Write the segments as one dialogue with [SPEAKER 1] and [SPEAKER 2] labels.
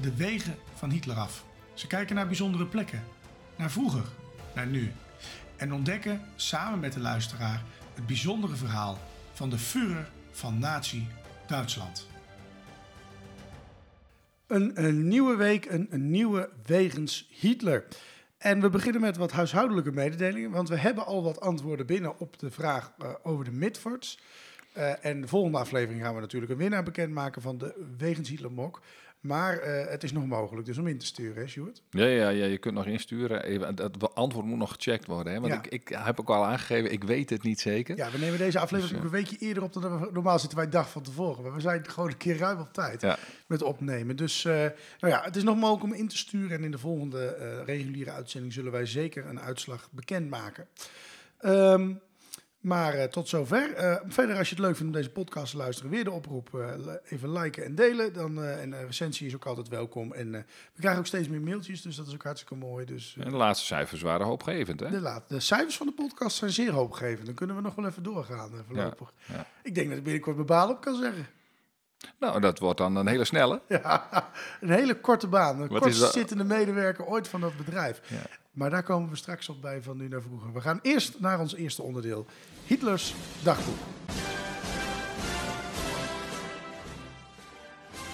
[SPEAKER 1] de wegen van Hitler af. Ze kijken naar bijzondere plekken, naar vroeger, naar nu. En ontdekken samen met de luisteraar het bijzondere verhaal van de Führer van Nazi Duitsland. Een, een nieuwe week, een, een nieuwe wegens Hitler. En we beginnen met wat huishoudelijke mededelingen, want we hebben al wat antwoorden binnen op de vraag eh, over de Midfords. Eh, en de volgende aflevering gaan we natuurlijk een winnaar bekendmaken van de Wegens Hitler Mok. Maar eh, het is nog mogelijk dus om in te sturen, hè, Sjoerd?
[SPEAKER 2] Ja, ja, ja, je kunt nog insturen. Even, het antwoord moet nog gecheckt worden. Hè? Want
[SPEAKER 1] Ja.
[SPEAKER 2] ik, ik heb ook al aangegeven, ik weet het niet zeker.
[SPEAKER 1] Ja, we nemen deze aflevering
[SPEAKER 2] Dus,
[SPEAKER 1] een weekje eerder op dan we normaal zitten wij een dag van tevoren. Maar we zijn gewoon een keer ruim op tijd
[SPEAKER 2] Ja.
[SPEAKER 1] met opnemen. Dus eh, nou ja, het is nog mogelijk om in te sturen. En in de volgende eh, reguliere uitzending zullen wij zeker een uitslag bekendmaken. Ehm maar eh, tot zover. Eh, verder, als je het leuk vindt om deze podcast te luisteren, weer de oproep. li- even liken en delen. Dan, en een recensie is ook altijd welkom. En we krijgen ook steeds meer mailtjes, dus dat is ook hartstikke mooi. Dus,
[SPEAKER 2] En de laatste cijfers waren hoopgevend, hè?
[SPEAKER 1] de, laat, de cijfers van de podcast zijn zeer hoopgevend. Dan kunnen we nog wel even doorgaan voorlopig.
[SPEAKER 2] ja.
[SPEAKER 1] Ik denk dat ik binnenkort mijn baan op kan zeggen.
[SPEAKER 2] Nou, dat wordt dan een hele snelle.
[SPEAKER 1] Ja, een hele korte baan. Een zittende medewerker ooit van dat bedrijf.
[SPEAKER 2] Ja.
[SPEAKER 1] Maar daar komen we straks op bij van nu naar vroeger. We gaan eerst naar ons eerste onderdeel. Hitlers dagboek.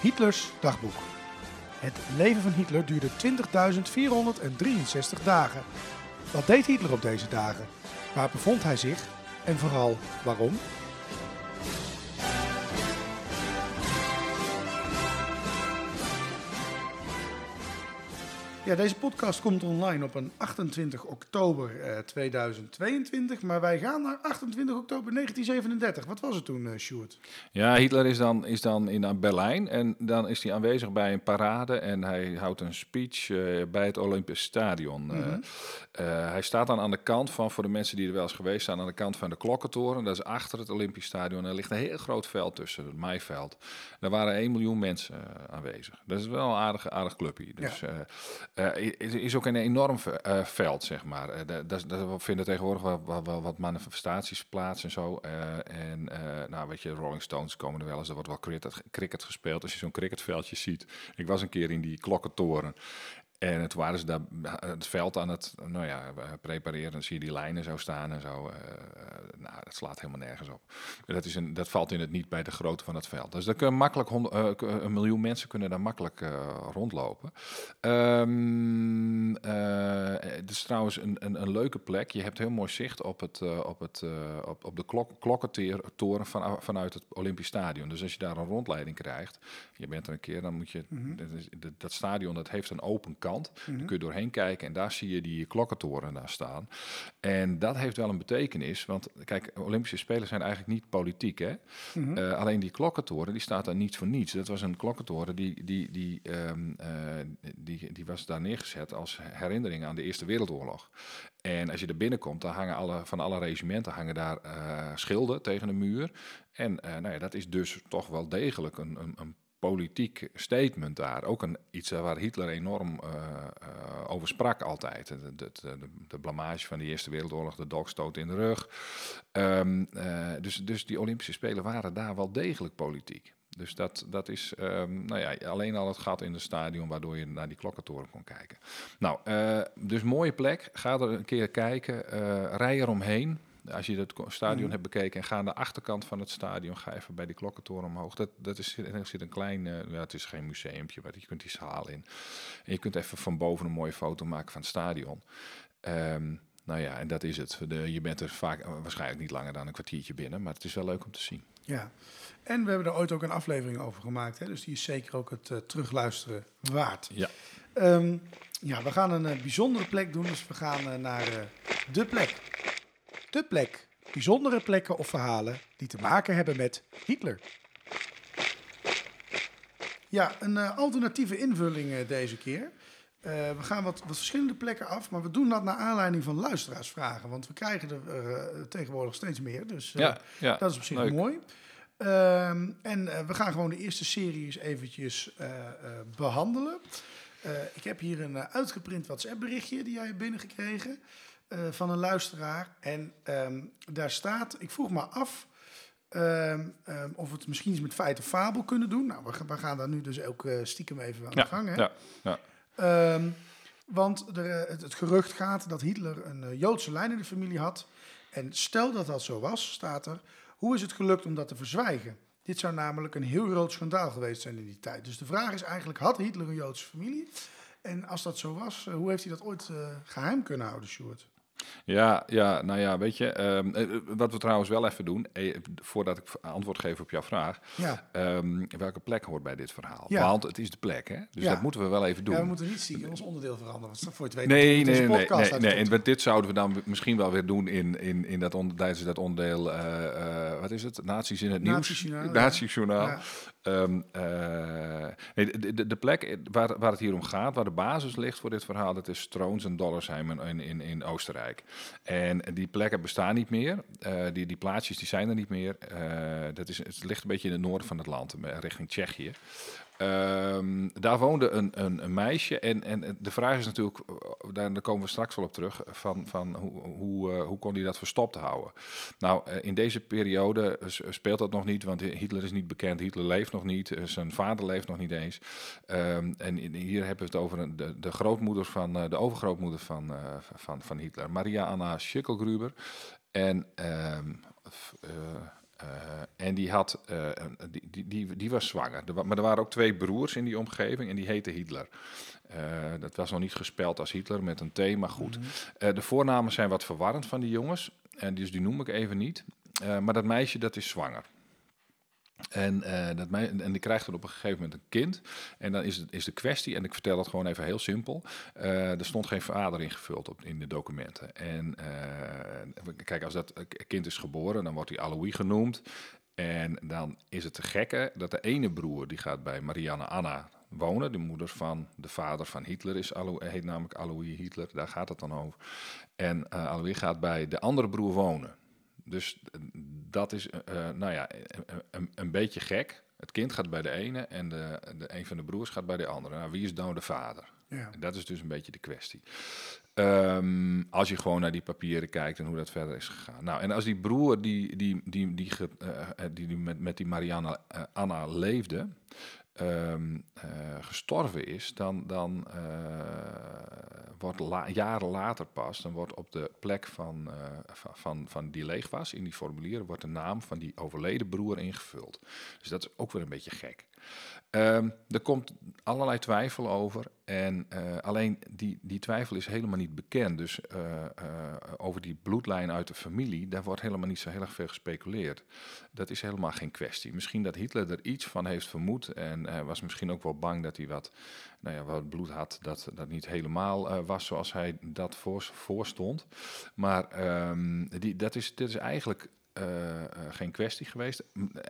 [SPEAKER 1] Hitlers dagboek. Het leven van Hitler duurde 20.463 dagen. Wat deed Hitler op deze dagen? Waar bevond hij zich? En vooral waarom? Ja, deze podcast komt online op een 28 oktober eh, 2022. Maar wij gaan naar 28 oktober 1937. Wat was het toen, eh Sjoerd?
[SPEAKER 2] Ja, Hitler is dan, is dan in eh, Berlijn en dan is hij aanwezig bij een parade en hij houdt een speech eh, bij het Olympisch Stadion. Eh,
[SPEAKER 1] Mhm.
[SPEAKER 2] eh, hij staat dan aan de kant van, voor de mensen die er wel eens geweest zijn, aan de kant van de klokkentoren. Dat is achter het Olympisch Stadion. Er ligt een heel groot veld tussen, het maaiveld. Daar waren 1 miljoen mensen eh, aanwezig. Dat is wel een aardig, aardig clubje. Dus eh eh, is, ook een enorm eh, veld, zeg maar. Eh, da- Daar vinden tegenwoordig wel, wat manifestaties plaats en zo. En nou, weet je, Rolling Stones komen er wel eens. Er wordt wel cricket gespeeld. Als je zo'n cricketveldje ziet. Ik was een keer in die klokkentoren. En het waren ze daar het veld aan het nou ja, prepareren. Dan zie je die lijnen zo staan en zo. eh, eh, nou, dat slaat helemaal nergens op. Dat, is een, dat valt in het niet bij de grootte van het veld. Dus daar kunnen makkelijk hond- eh, een miljoen mensen kunnen daar makkelijk rondlopen. Eh, het is trouwens een, een, een leuke plek. Je hebt heel mooi zicht op, het, op, het, op, op de klok, klokkentoren van, vanuit het Olympisch Stadion. Dus als je daar een rondleiding krijgt, je bent er een keer, dan moet je. is- dat- dat stadion dat heeft een open kant. Daar kun je doorheen kijken en daar zie je die klokkentoren daar staan. En dat heeft wel een betekenis, want kijk, Olympische Spelen zijn eigenlijk niet politiek, hè? Eh, alleen die klokkentoren, die staat daar niet voor niets. Dat was een klokkentoren die, die, die, ehm, eh, die, die was daar neergezet als herinnering aan de Eerste Wereldoorlog. En als je er binnenkomt, dan hangen alle, van alle regimenten hangen daar eh, schilden tegen de muur. En nou ja, dat is dus toch wel degelijk een, een, een politiek statement daar. Ook een, iets waar Hitler enorm eh, over sprak altijd. De, de, de, blamage van de Eerste Wereldoorlog, de dolkstoot in de rug. Ehm, eh, dus, dus die Olympische Spelen waren daar wel degelijk politiek. Dus dat, dat is ehm, nou ja, alleen al het gat in het stadion waardoor je naar die klokkentoren kon kijken. Nou, dus mooie plek. Ga er een keer kijken. rij eromheen. Als je het stadion hebt bekeken en ga aan de achterkant van het stadion, ga even bij die klokkentoren omhoog. Dat, dat is, er zit een klein, eh, ja, het is geen museumpje, maar je kunt die zaal in. En je kunt even van boven een mooie foto maken van het stadion. Ehm, nou ja, en dat is het. De, je bent er vaak eh, waarschijnlijk niet langer dan een kwartiertje binnen, maar het is wel leuk om te zien.
[SPEAKER 1] Ja. En we hebben er ooit ook een aflevering over gemaakt. Hè? Dus die is zeker ook het eh, terugluisteren waard.
[SPEAKER 2] Ja.
[SPEAKER 1] Ehm, ja, we gaan een bijzondere plek doen. Dus we gaan naar de plek. De plek. Bijzondere plekken of verhalen die te maken hebben met Hitler. Ja, een eh, alternatieve invulling eh, deze keer. Eh, we gaan wat, wat verschillende plekken af, maar we doen dat naar aanleiding van luisteraarsvragen. Want we krijgen er tegenwoordig steeds meer. Dus
[SPEAKER 2] Ja, ja.
[SPEAKER 1] dat is op zich
[SPEAKER 2] leuk.
[SPEAKER 1] mooi. Ehm, en we gaan gewoon de eerste serie eens eventjes eh, eh, behandelen. Eh, ik heb hier een uitgeprint WhatsApp berichtje die jij hebt binnengekregen eh, van een luisteraar. En ehm, daar staat, ik vroeg me af ehm, ehm, of we het misschien eens met feit of fabel kunnen doen. Nou, we, gaan- we gaan daar nu dus ook eh, stiekem even aan de
[SPEAKER 2] Ja,
[SPEAKER 1] gang. Hè?
[SPEAKER 2] ja, ja.
[SPEAKER 1] Want er, eh, het, het gerucht gaat dat Hitler een Joodse lijn in de familie had. En stel dat dat zo was, staat er, hoe is het gelukt om dat te verzwijgen? Dit zou namelijk een heel groot schandaal geweest zijn in die tijd. Dus de vraag is eigenlijk, had Hitler een Joodse familie? En als dat zo was, hoe heeft hij dat ooit eh, geheim kunnen houden, Sjoerd?
[SPEAKER 2] Ja, ja, nou ja, weet je, ehm, eh, wat we trouwens wel even doen, eh, voordat ik antwoord geef op jouw vraag,
[SPEAKER 1] Ja,
[SPEAKER 2] ehm, welke plek hoort bij dit verhaal?
[SPEAKER 1] Ja.
[SPEAKER 2] Want het is de plek, hè? Dus
[SPEAKER 1] Ja.
[SPEAKER 2] dat moeten we wel even doen.
[SPEAKER 1] ja we moeten niet stiekem ons onderdeel veranderen. Want voor het weet
[SPEAKER 2] Nee, nee, nee, nee,
[SPEAKER 1] podcast
[SPEAKER 2] nee, nee.
[SPEAKER 1] tot-
[SPEAKER 2] En dit zouden we dan misschien wel weer doen in, in, in dat onder, tijdens dat onderdeel, eh, eh, wat is het? Naties in het nieuws?
[SPEAKER 1] Ja.
[SPEAKER 2] Ehm, eh, nee, de, de, de plek waar, waar het hier om gaat, waar de basis ligt voor dit verhaal, dat is Stroons en Dollersheim in, in, in, in En die plekken bestaan niet meer. Eh, die, die plaatsjes die zijn er niet meer. Eh, dat is, het ligt een beetje in het noorden van het land, eh, richting Tsjechië. Ehm, daar woonde een, een, een meisje. En, en de vraag is natuurlijk, eh, daar, komen we straks wel op terug, van, van hoe, hoe, eh, hoe kon hij dat verstopt houden? Nou, eh, in deze periode speelt dat nog niet, want Hitler is niet bekend. Hitler leeft nog niet, zijn vader leeft nog niet eens. Ehm, en hier hebben we het over de, de grootmoeder van, de overgrootmoeder van, van, van Hitler, Maria Anna Schickelgruber. En ehm, eh, eh, en die, had, eh, die, die, die, die was zwanger. Er wa- maar er waren ook twee broers in die omgeving en die heette Hitler. Eh, dat was nog niet gespeld als Hitler met een T, maar goed. Eh, de voornamen zijn wat verwarrend van die jongens. En dus die noem ik even niet. Eh, maar dat meisje dat is zwanger. En, eh, dat en die krijgt dan op een gegeven moment een kind. En dan is, het, is de kwestie, en ik vertel het gewoon even heel simpel. eh, er stond geen vader ingevuld op, in de documenten. En eh, kijk, als dat kind is geboren, dan wordt hij Alois genoemd. En dan is het te gekke dat de ene broer, die gaat bij Marianne Anna wonen. De moeder van de vader van Hitler is heet namelijk Alois Hitler. Daar gaat het dan over. En Alois gaat bij de andere broer wonen. Dus eh, dat is, eh, eh, nou ja, een, een, beetje gek. Het kind gaat bij de ene en de, de, een van de broers gaat bij de andere. Nou, wie is nou de vader?
[SPEAKER 1] Ja.
[SPEAKER 2] En dat is dus een beetje de kwestie. Ehm, als je gewoon naar die papieren kijkt en hoe dat verder is gegaan. Nou, en als die broer die, die, die, die, die, die met, met die Marianne Anna leefde, ehm, eh, gestorven is, dan, dan eh, wordt jaren later pas, dan wordt op de plek van, eh, van, van die leeg was, in die formulieren, wordt de naam van die overleden broer ingevuld. Dus dat is ook weer een beetje gek. Ehm, er komt allerlei twijfel over. En eh, alleen die, die twijfel is helemaal niet bekend. Dus eh, eh, over die bloedlijn uit de familie, daar wordt helemaal niet zo heel erg veel gespeculeerd. Dat is helemaal geen kwestie. Misschien dat Hitler er iets van heeft vermoed. En was misschien ook wel bang dat hij wat, nou ja, wat bloed had dat dat niet helemaal was zoals hij dat voor, voorstond. Maar ehm, die, dat, is, dat is eigenlijk geen kwestie geweest.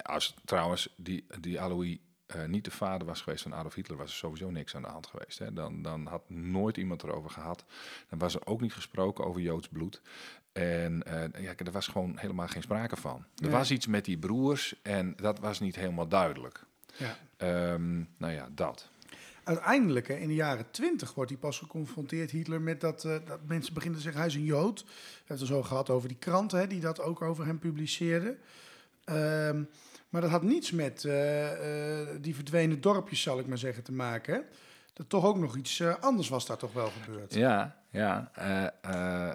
[SPEAKER 2] Als trouwens die, die Alois eh, niet de vader was geweest van Adolf Hitler, was er sowieso niks aan de hand geweest. Hè. Dan, dan had nooit iemand erover gehad. Dan was er ook niet gesproken over Joods bloed. En eh, ja, er was gewoon helemaal geen sprake van. Er
[SPEAKER 1] Nee.
[SPEAKER 2] was iets met die broers en dat was niet helemaal duidelijk.
[SPEAKER 1] Ja.
[SPEAKER 2] Ehm, nou ja, dat.
[SPEAKER 1] Uiteindelijk, hè, in de jaren twintig, wordt hij pas geconfronteerd, Hitler, met dat, eh, dat mensen beginnen te zeggen, hij is een Jood. We hebben het er zo gehad over die kranten, hè, die dat ook over hem publiceerden. Ehm, maar dat had niets met eh, eh, die verdwenen dorpjes, zal ik maar zeggen, te maken. Er toch ook nog iets eh, anders was daar toch wel gebeurd.
[SPEAKER 2] Ja, ja. eh, eh,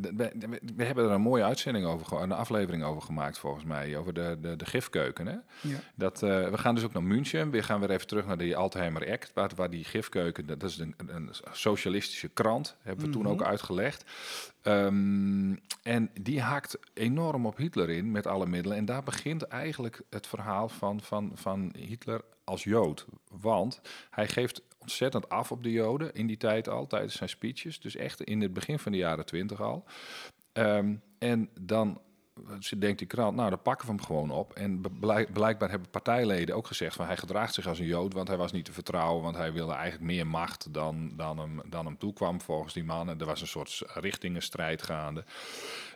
[SPEAKER 2] we, we- hebben er een mooie uitzending over, een aflevering over gemaakt volgens mij, over de, de, de gifkeuken. Hè?
[SPEAKER 1] Ja.
[SPEAKER 2] Dat, we gaan dus ook naar München. We gaan weer even terug naar die Altheimer Act, waar, waar die gifkeuken, dat is een, een socialistische krant, hebben we toen ook uitgelegd. Ehm, en die haakt enorm op Hitler in met alle middelen. En daar begint eigenlijk het verhaal van, van, van Hitler als Jood. Want hij geeft ontzettend af op de Joden in die tijd al, tijdens zijn speeches. Dus echt in het begin van de jaren twintig al. Ehm, en dan ze denkt die krant, nou, dan pakken we hem gewoon op. En blijkbaar hebben partijleden ook gezegd van hij gedraagt zich als een Jood, want hij was niet te vertrouwen, want hij wilde eigenlijk meer macht dan, dan, hem, dan hem toekwam volgens die mannen. Er was een soort richtingenstrijd gaande.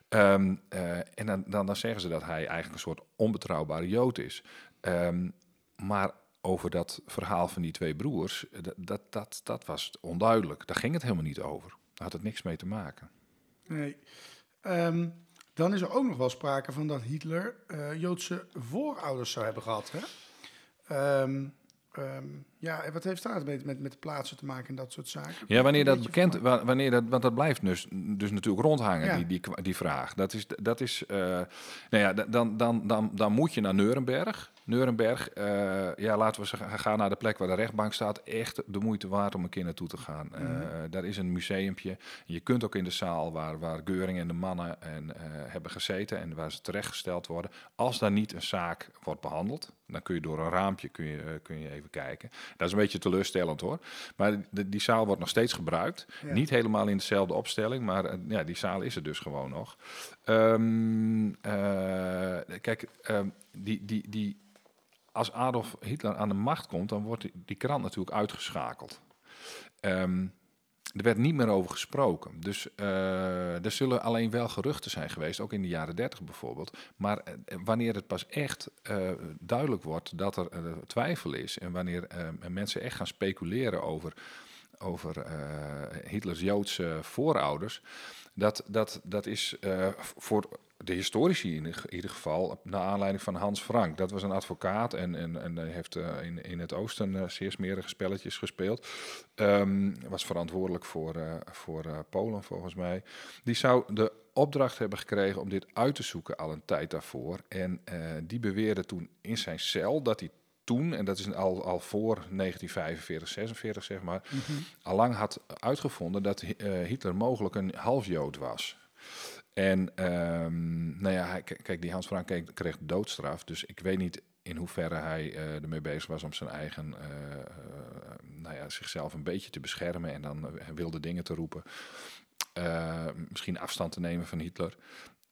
[SPEAKER 2] Ehm, eh, en dan, dan, dan zeggen ze dat hij eigenlijk een soort onbetrouwbare Jood is. Ehm, maar over dat verhaal van die twee broers, eh, dat, dat, dat, was onduidelijk. Daar ging het helemaal niet over. Daar had het niks mee te maken.
[SPEAKER 1] Nee. Ehm, dan is er ook nog wel sprake van dat Hitler eh, Joodse voorouders zou hebben gehad. Hè? Ehm, ehm, ja, wat heeft daar met, met, met de plaatsen te maken en dat soort zaken?
[SPEAKER 2] Ja, wanneer dat bekend, wanneer dat, want dat blijft dus, dus natuurlijk rondhangen,
[SPEAKER 1] Ja.
[SPEAKER 2] die, die, die vraag. Dat is, dat is eh, nou ja, da- dan, dan, dan, dan moet je naar Nuremberg. Nuremberg, eh, ja, laten we zeggen, ga naar de plek waar de rechtbank staat. Echt de moeite waard om een keer naartoe te gaan. Eh,
[SPEAKER 1] Mhm.
[SPEAKER 2] daar is een museumpje. Je kunt ook in de zaal waar, waar Geuring en de mannen en, eh, hebben gezeten en waar ze terechtgesteld worden. Als daar niet een zaak wordt behandeld, dan kun je door een raampje kun je, kun je even kijken. Dat is een beetje teleurstellend hoor. Maar de- die zaal wordt nog steeds gebruikt.
[SPEAKER 1] Ja.
[SPEAKER 2] Niet helemaal in dezelfde opstelling, maar ja, die zaal is er dus gewoon nog. Ehm, eh, kijk, ehm, die, die, die, als Adolf Hitler aan de macht komt, dan wordt die, krant natuurlijk uitgeschakeld. Ehm, er werd niet meer over gesproken. Dus eh, er zullen alleen wel geruchten zijn geweest, ook in de jaren 30 bijvoorbeeld. Maar eh, wanneer het pas echt eh, duidelijk wordt dat er twijfel is en wanneer mensen echt gaan speculeren over, over Hitlers Joodse voorouders, dat, dat, dat is voor de historici in ieder geval, naar aanleiding van Hans Frank. Dat was een advocaat en, en, en hij heeft eh, in, in het oosten eh, zeer smerige spelletjes gespeeld. Ehm, was verantwoordelijk voor, eh, voor Polen volgens mij. Die zou de opdracht hebben gekregen om dit uit te zoeken al een tijd daarvoor. En die beweerde toen in zijn cel dat hij toen, en dat is al, al voor 1945, 46 zeg maar, allang had uitgevonden dat Hitler mogelijk een halfjood was. En ehm, nou ja, kijk, die Hans Frank kreeg, doodstraf, dus ik weet niet in hoeverre hij eh, ermee bezig was om zijn eigen, eh, eh, nou ja, zichzelf een beetje te beschermen en dan wilde dingen te roepen. Misschien afstand te nemen van Hitler.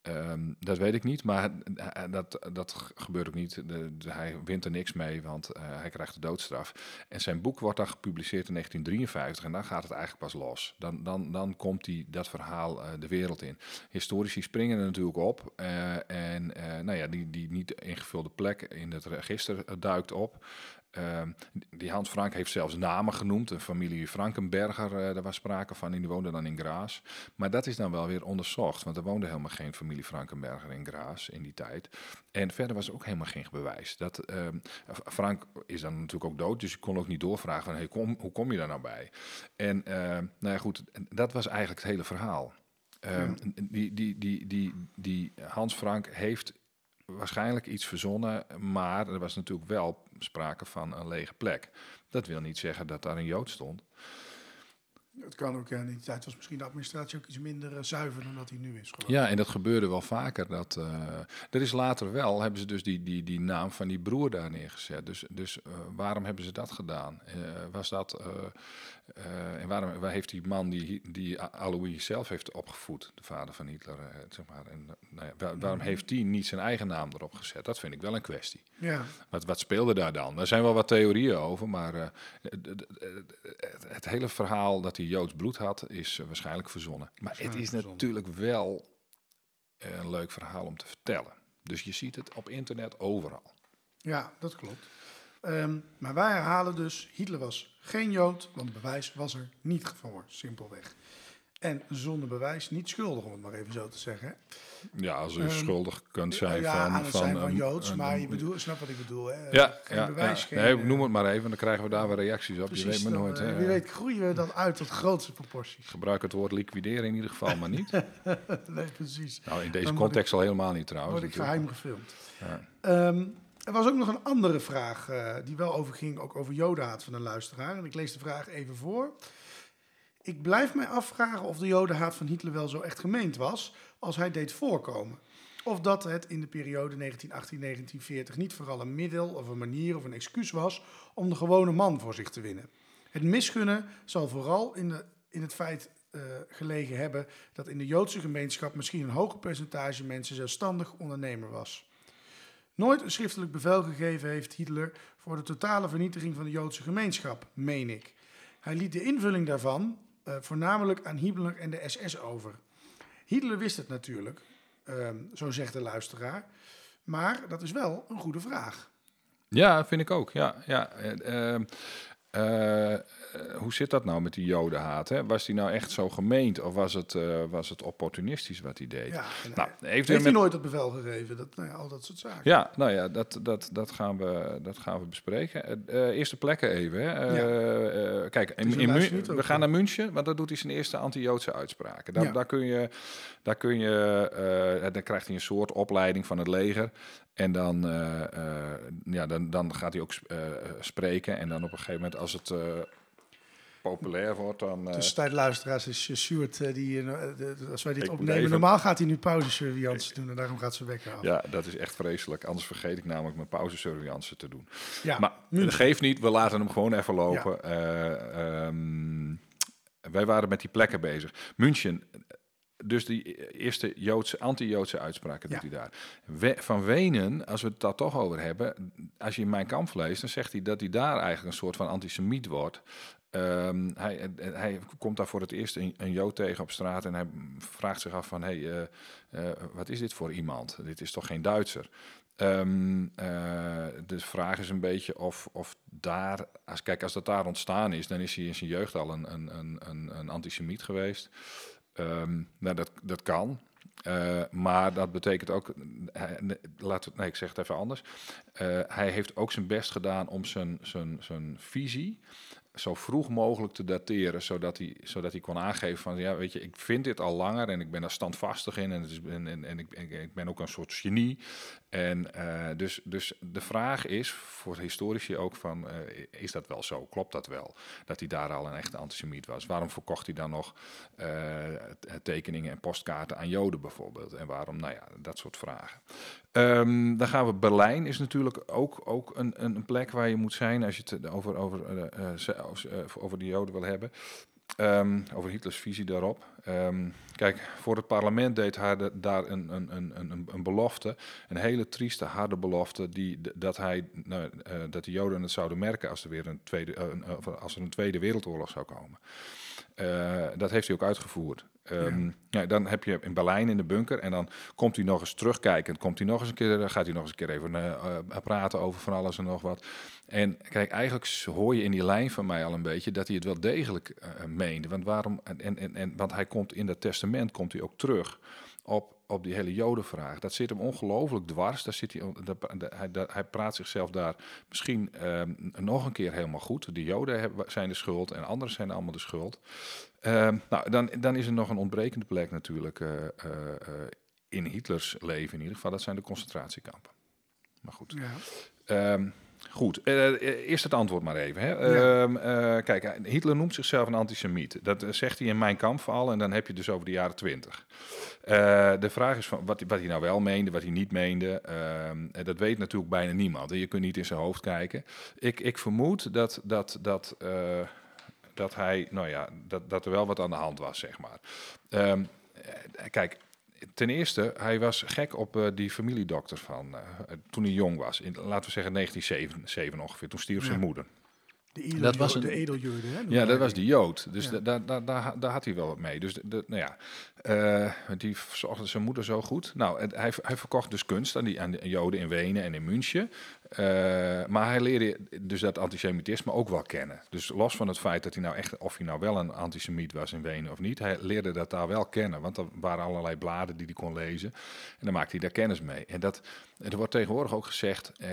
[SPEAKER 2] Ehm, dat weet ik niet, maar eh, dat, dat gebeurt ook niet. De, hij wint er niks mee, want eh, hij krijgt de doodstraf. En zijn boek wordt dan gepubliceerd in 1953 en dan gaat het eigenlijk pas los. Dan, dan, dan komt die, dat verhaal eh, de wereld in. Historici springen er natuurlijk op en nou ja, die, die niet ingevulde plek in het register duikt op. Ehm, die Hans Frank heeft zelfs namen genoemd. Een familie Frankenberger, eh, daar was sprake van. En die woonde dan in Graas. Maar dat is dan wel weer onderzocht. Want er woonde helemaal geen familie Frankenberger in Graas in die tijd. En verder was er ook helemaal geen bewijs. Dat, ehm, Frank is dan natuurlijk ook dood. Dus ik kon ook niet doorvragen van... Hey, kom, hoe kom je daar nou bij? En ehm, nou ja, goed, dat was eigenlijk het hele verhaal. Die, die, die, die, die Hans Frank heeft waarschijnlijk iets verzonnen, maar er was natuurlijk wel sprake van een lege plek. Dat wil niet zeggen dat daar een Jood stond.
[SPEAKER 1] Het kan ook, ja, in die tijd was misschien de administratie ook iets minder eh, zuiver dan dat hij nu is. geloof.
[SPEAKER 2] Ja, en dat gebeurde wel vaker. Dat, eh, er is later wel, hebben ze dus die, die, die naam van die broer daar neergezet. Dus, dus eh, waarom hebben ze dat gedaan? Was dat, en waarom waar heeft die man die, die Alois zelf heeft opgevoed, de vader van Hitler, eh, zeg maar, en, eh, nou ja, waar- waarom heeft die niet zijn eigen naam erop gezet? Dat vind ik wel een kwestie.
[SPEAKER 1] Ja,
[SPEAKER 2] Wat, wat speelde daar dan? Er zijn wel wat theorieën over, maar eh, het, het hele verhaal dat hij Joods bloed had, is eh, waarschijnlijk verzonnen. Maar het is natuurlijk wel eh, een leuk verhaal om te vertellen. Dus je ziet het op internet overal.
[SPEAKER 1] ja dat klopt. Ehm, maar wij herhalen dus, Hitler was geen Jood, want bewijs was er niet voor, simpelweg. En zonder bewijs niet schuldig, om het maar even zo te zeggen.
[SPEAKER 2] Ja, als u
[SPEAKER 1] Ehm,
[SPEAKER 2] schuldig kunt zijn
[SPEAKER 1] ja,
[SPEAKER 2] van...
[SPEAKER 1] aan het zijn van Joods,
[SPEAKER 2] een-
[SPEAKER 1] maar je bedoelt, snap wat ik bedoel. Hè?
[SPEAKER 2] Ja,
[SPEAKER 1] geen
[SPEAKER 2] ja,
[SPEAKER 1] bewijs,
[SPEAKER 2] ja.
[SPEAKER 1] geen...
[SPEAKER 2] nee,
[SPEAKER 1] eh,
[SPEAKER 2] noem het maar even, dan krijgen we daar weer reacties op. je weet maar nooit.
[SPEAKER 1] eh,
[SPEAKER 2] hè.
[SPEAKER 1] wie weet groeien we dan uit tot grootste proporties.
[SPEAKER 2] Gebruik het woord liquideren in ieder geval, maar niet.
[SPEAKER 1] nee, precies.
[SPEAKER 2] Nou, in deze
[SPEAKER 1] Dan
[SPEAKER 2] context al helemaal niet trouwens.
[SPEAKER 1] Word ik
[SPEAKER 2] natuurlijk.
[SPEAKER 1] geheim gefilmd.
[SPEAKER 2] Ja.
[SPEAKER 1] Ehm, er was ook nog een andere vraag eh, die wel overging, ook over jodenhaat van een luisteraar. En ik lees de vraag even voor. Ik blijf mij afvragen of de jodenhaat van Hitler wel zo echt gemeend was als hij deed voorkomen. Of dat het in de periode 1918-1940 niet vooral een middel of een manier of een excuus was om de gewone man voor zich te winnen. Het misgunnen zal vooral in, de, in het feit eh, gelegen hebben dat in de Joodse gemeenschap misschien een hoger percentage mensen zelfstandig ondernemer was. Nooit een schriftelijk bevel gegeven heeft Hitler voor de totale vernietiging van de Joodse gemeenschap, meen ik. Hij liet de invulling daarvan eh, voornamelijk aan Himmler en de SS over. Hitler wist het natuurlijk, ehm, zo zegt de luisteraar, maar dat is wel een goede vraag.
[SPEAKER 2] Ja, vind ik ook. Ja, ja. eh, eh, eh, hoe zit dat nou met die jodenhaat? Hè? Was die nou echt zo gemeend of was het, eh, was het opportunistisch wat hij deed?
[SPEAKER 1] Ja,
[SPEAKER 2] Nou,
[SPEAKER 1] hij-
[SPEAKER 2] heeft
[SPEAKER 1] heeft
[SPEAKER 2] met-
[SPEAKER 1] hij nooit het bevel gegeven? Dat, nou ja, al dat soort zaken.
[SPEAKER 2] Ja, nou ja, dat, dat, dat, gaan, we, dat gaan we bespreken. Eerste plekken even. Hè.
[SPEAKER 1] Ja.
[SPEAKER 2] kijk, in, we gaan naar München, want daar doet hij zijn eerste anti-Joodse uitspraken. Daar, kun je, daar kun je dan krijgt hij een soort opleiding van het leger. En dan, eh, eh, ja, dan, dan gaat hij ook eh, spreken. En dan op een gegeven moment, als het populair wordt, dan... eh,
[SPEAKER 1] Dus tijd luisteraars is Sjoerd, eh, die, als wij dit opnemen,
[SPEAKER 2] even-
[SPEAKER 1] normaal gaat hij nu pauzesurveillance doen en daarom gaat ze wekken af.
[SPEAKER 2] ja, dat is echt vreselijk. Anders vergeet ik namelijk mijn pauzesurveillance te doen.
[SPEAKER 1] Ja,
[SPEAKER 2] Maar dat geeft niet, we laten hem gewoon even lopen. Eh, ehm, wij waren met die plekken bezig. München, dus die eerste Joodse, anti-Joodse uitspraken doet
[SPEAKER 1] Ja.
[SPEAKER 2] hij daar. We- van Wenen, als we het daar toch over hebben, als je in mijn kamp leest, dan zegt hij dat hij daar eigenlijk een soort van antisemiet wordt. Ehm, hij, hij komt daar voor het eerst een, een Jood tegen op straat en hij vraagt zich af van, hey, eh, eh, wat is dit voor iemand? Dit is toch geen Duitser? Eh, de vraag is een beetje of, of daar, als, kijk, als dat daar ontstaan is, dan is hij in zijn jeugd al een, een, een, een, een antisemiet geweest. Ehm, nou, dat, dat kan. Eh, maar dat betekent ook, hij, nee, laat nee, ik zeg het even anders. Eh, hij heeft ook zijn best gedaan om zijn, zijn, zijn visie zo vroeg mogelijk te dateren, zodat hij, zodat hij kon aangeven van, ja, weet je, ik vind dit al langer en ik ben daar standvastig in en, het is, en, en, en ik, ik, ben ook een soort genie. En eh, dus, dus de vraag is voor historici ook van, eh, is dat wel zo? Klopt dat wel? Dat hij daar al een echte antisemiet was? Waarom verkocht hij dan nog eh, tekeningen en postkaarten aan Joden bijvoorbeeld? En waarom, nou ja, dat soort vragen. Ehm, dan gaan we, Berlijn is natuurlijk ook, ook een, een plek waar je moet zijn als je het over, over, eh, eh, eh, over de Joden wil hebben. Ehm, over Hitlers visie daarop. Ehm, kijk, voor het parlement deed hij daar een, een, een, een, belofte, een hele trieste, harde belofte, die, dat, hij, nou, eh, dat de Joden het zouden merken als er weer een tweede, eh, als er een tweede wereldoorlog zou komen. Eh, dat heeft hij ook uitgevoerd. Ehm, ja. dan heb je in Berlijn in de bunker en dan komt hij nog eens terugkijkend, komt hij nog eens een keer, gaat hij nog eens een keer even eh, eh, praten over van alles en nog wat. En kijk, eigenlijk hoor je in die lijn van mij al een beetje dat hij het wel degelijk eh, meende. Want waarom? En, en, en, want hij komt in dat testament komt hij ook terug op, op die hele Jodenvraag. Dat zit hem ongelooflijk dwars. Daar zit hij, dat- dat- hij, dat- hij praat zichzelf daar misschien ehm, nog een keer helemaal goed. De Joden hebben, zijn de schuld en anderen zijn allemaal de schuld. Ehm, nou, dan, dan is er nog een ontbrekende plek natuurlijk eh, eh, eh, in Hitlers leven in ieder geval. Dat zijn de concentratiekampen. Maar goed.
[SPEAKER 1] Ja.
[SPEAKER 2] Ehm, goed, eh, eerst het antwoord maar even. Hè.
[SPEAKER 1] Ja.
[SPEAKER 2] Ehm, eh, kijk, Hitler noemt zichzelf een antisemiet. Dat zegt hij in Mijn Kamp al en dan heb je dus over de jaren twintig. De vraag is van wat, hij- wat hij nou wel meende, wat hij niet meende. En dat weet natuurlijk bijna niemand. Je kunt niet in zijn hoofd kijken. Ik, ik vermoed dat, dat, dat, dat hij, nou ja, dat, dat er wel wat aan de hand was, zeg maar. Ehm, eh, kijk, ten eerste, hij was gek op eh, die familiedokter van eh, toen hij jong was. In, laten we zeggen 1907 ongeveer. Toen stierf zijn moeder.
[SPEAKER 1] De, edel,
[SPEAKER 2] Dat was een-
[SPEAKER 1] de hè?
[SPEAKER 2] Ja, dat was die Jood. Dus
[SPEAKER 1] Ja.
[SPEAKER 2] da- daar daar daar daar had hij wel wat mee. Dus de, de- nou ja, eh, die verzorgde zijn moeder zo goed. Nou, hij, hij verkocht dus kunst aan die aan de Joden in Wenen en in München. Eh, maar hij leerde dus dat antisemitisme ook wel kennen. Dus los van het feit dat hij nou echt, of hij nou wel een antisemiet was in Wenen of niet, hij leerde dat daar wel kennen. Want er waren allerlei bladen die hij kon lezen. En dan maakte hij daar kennis mee. En dat, er wordt tegenwoordig ook gezegd, eh,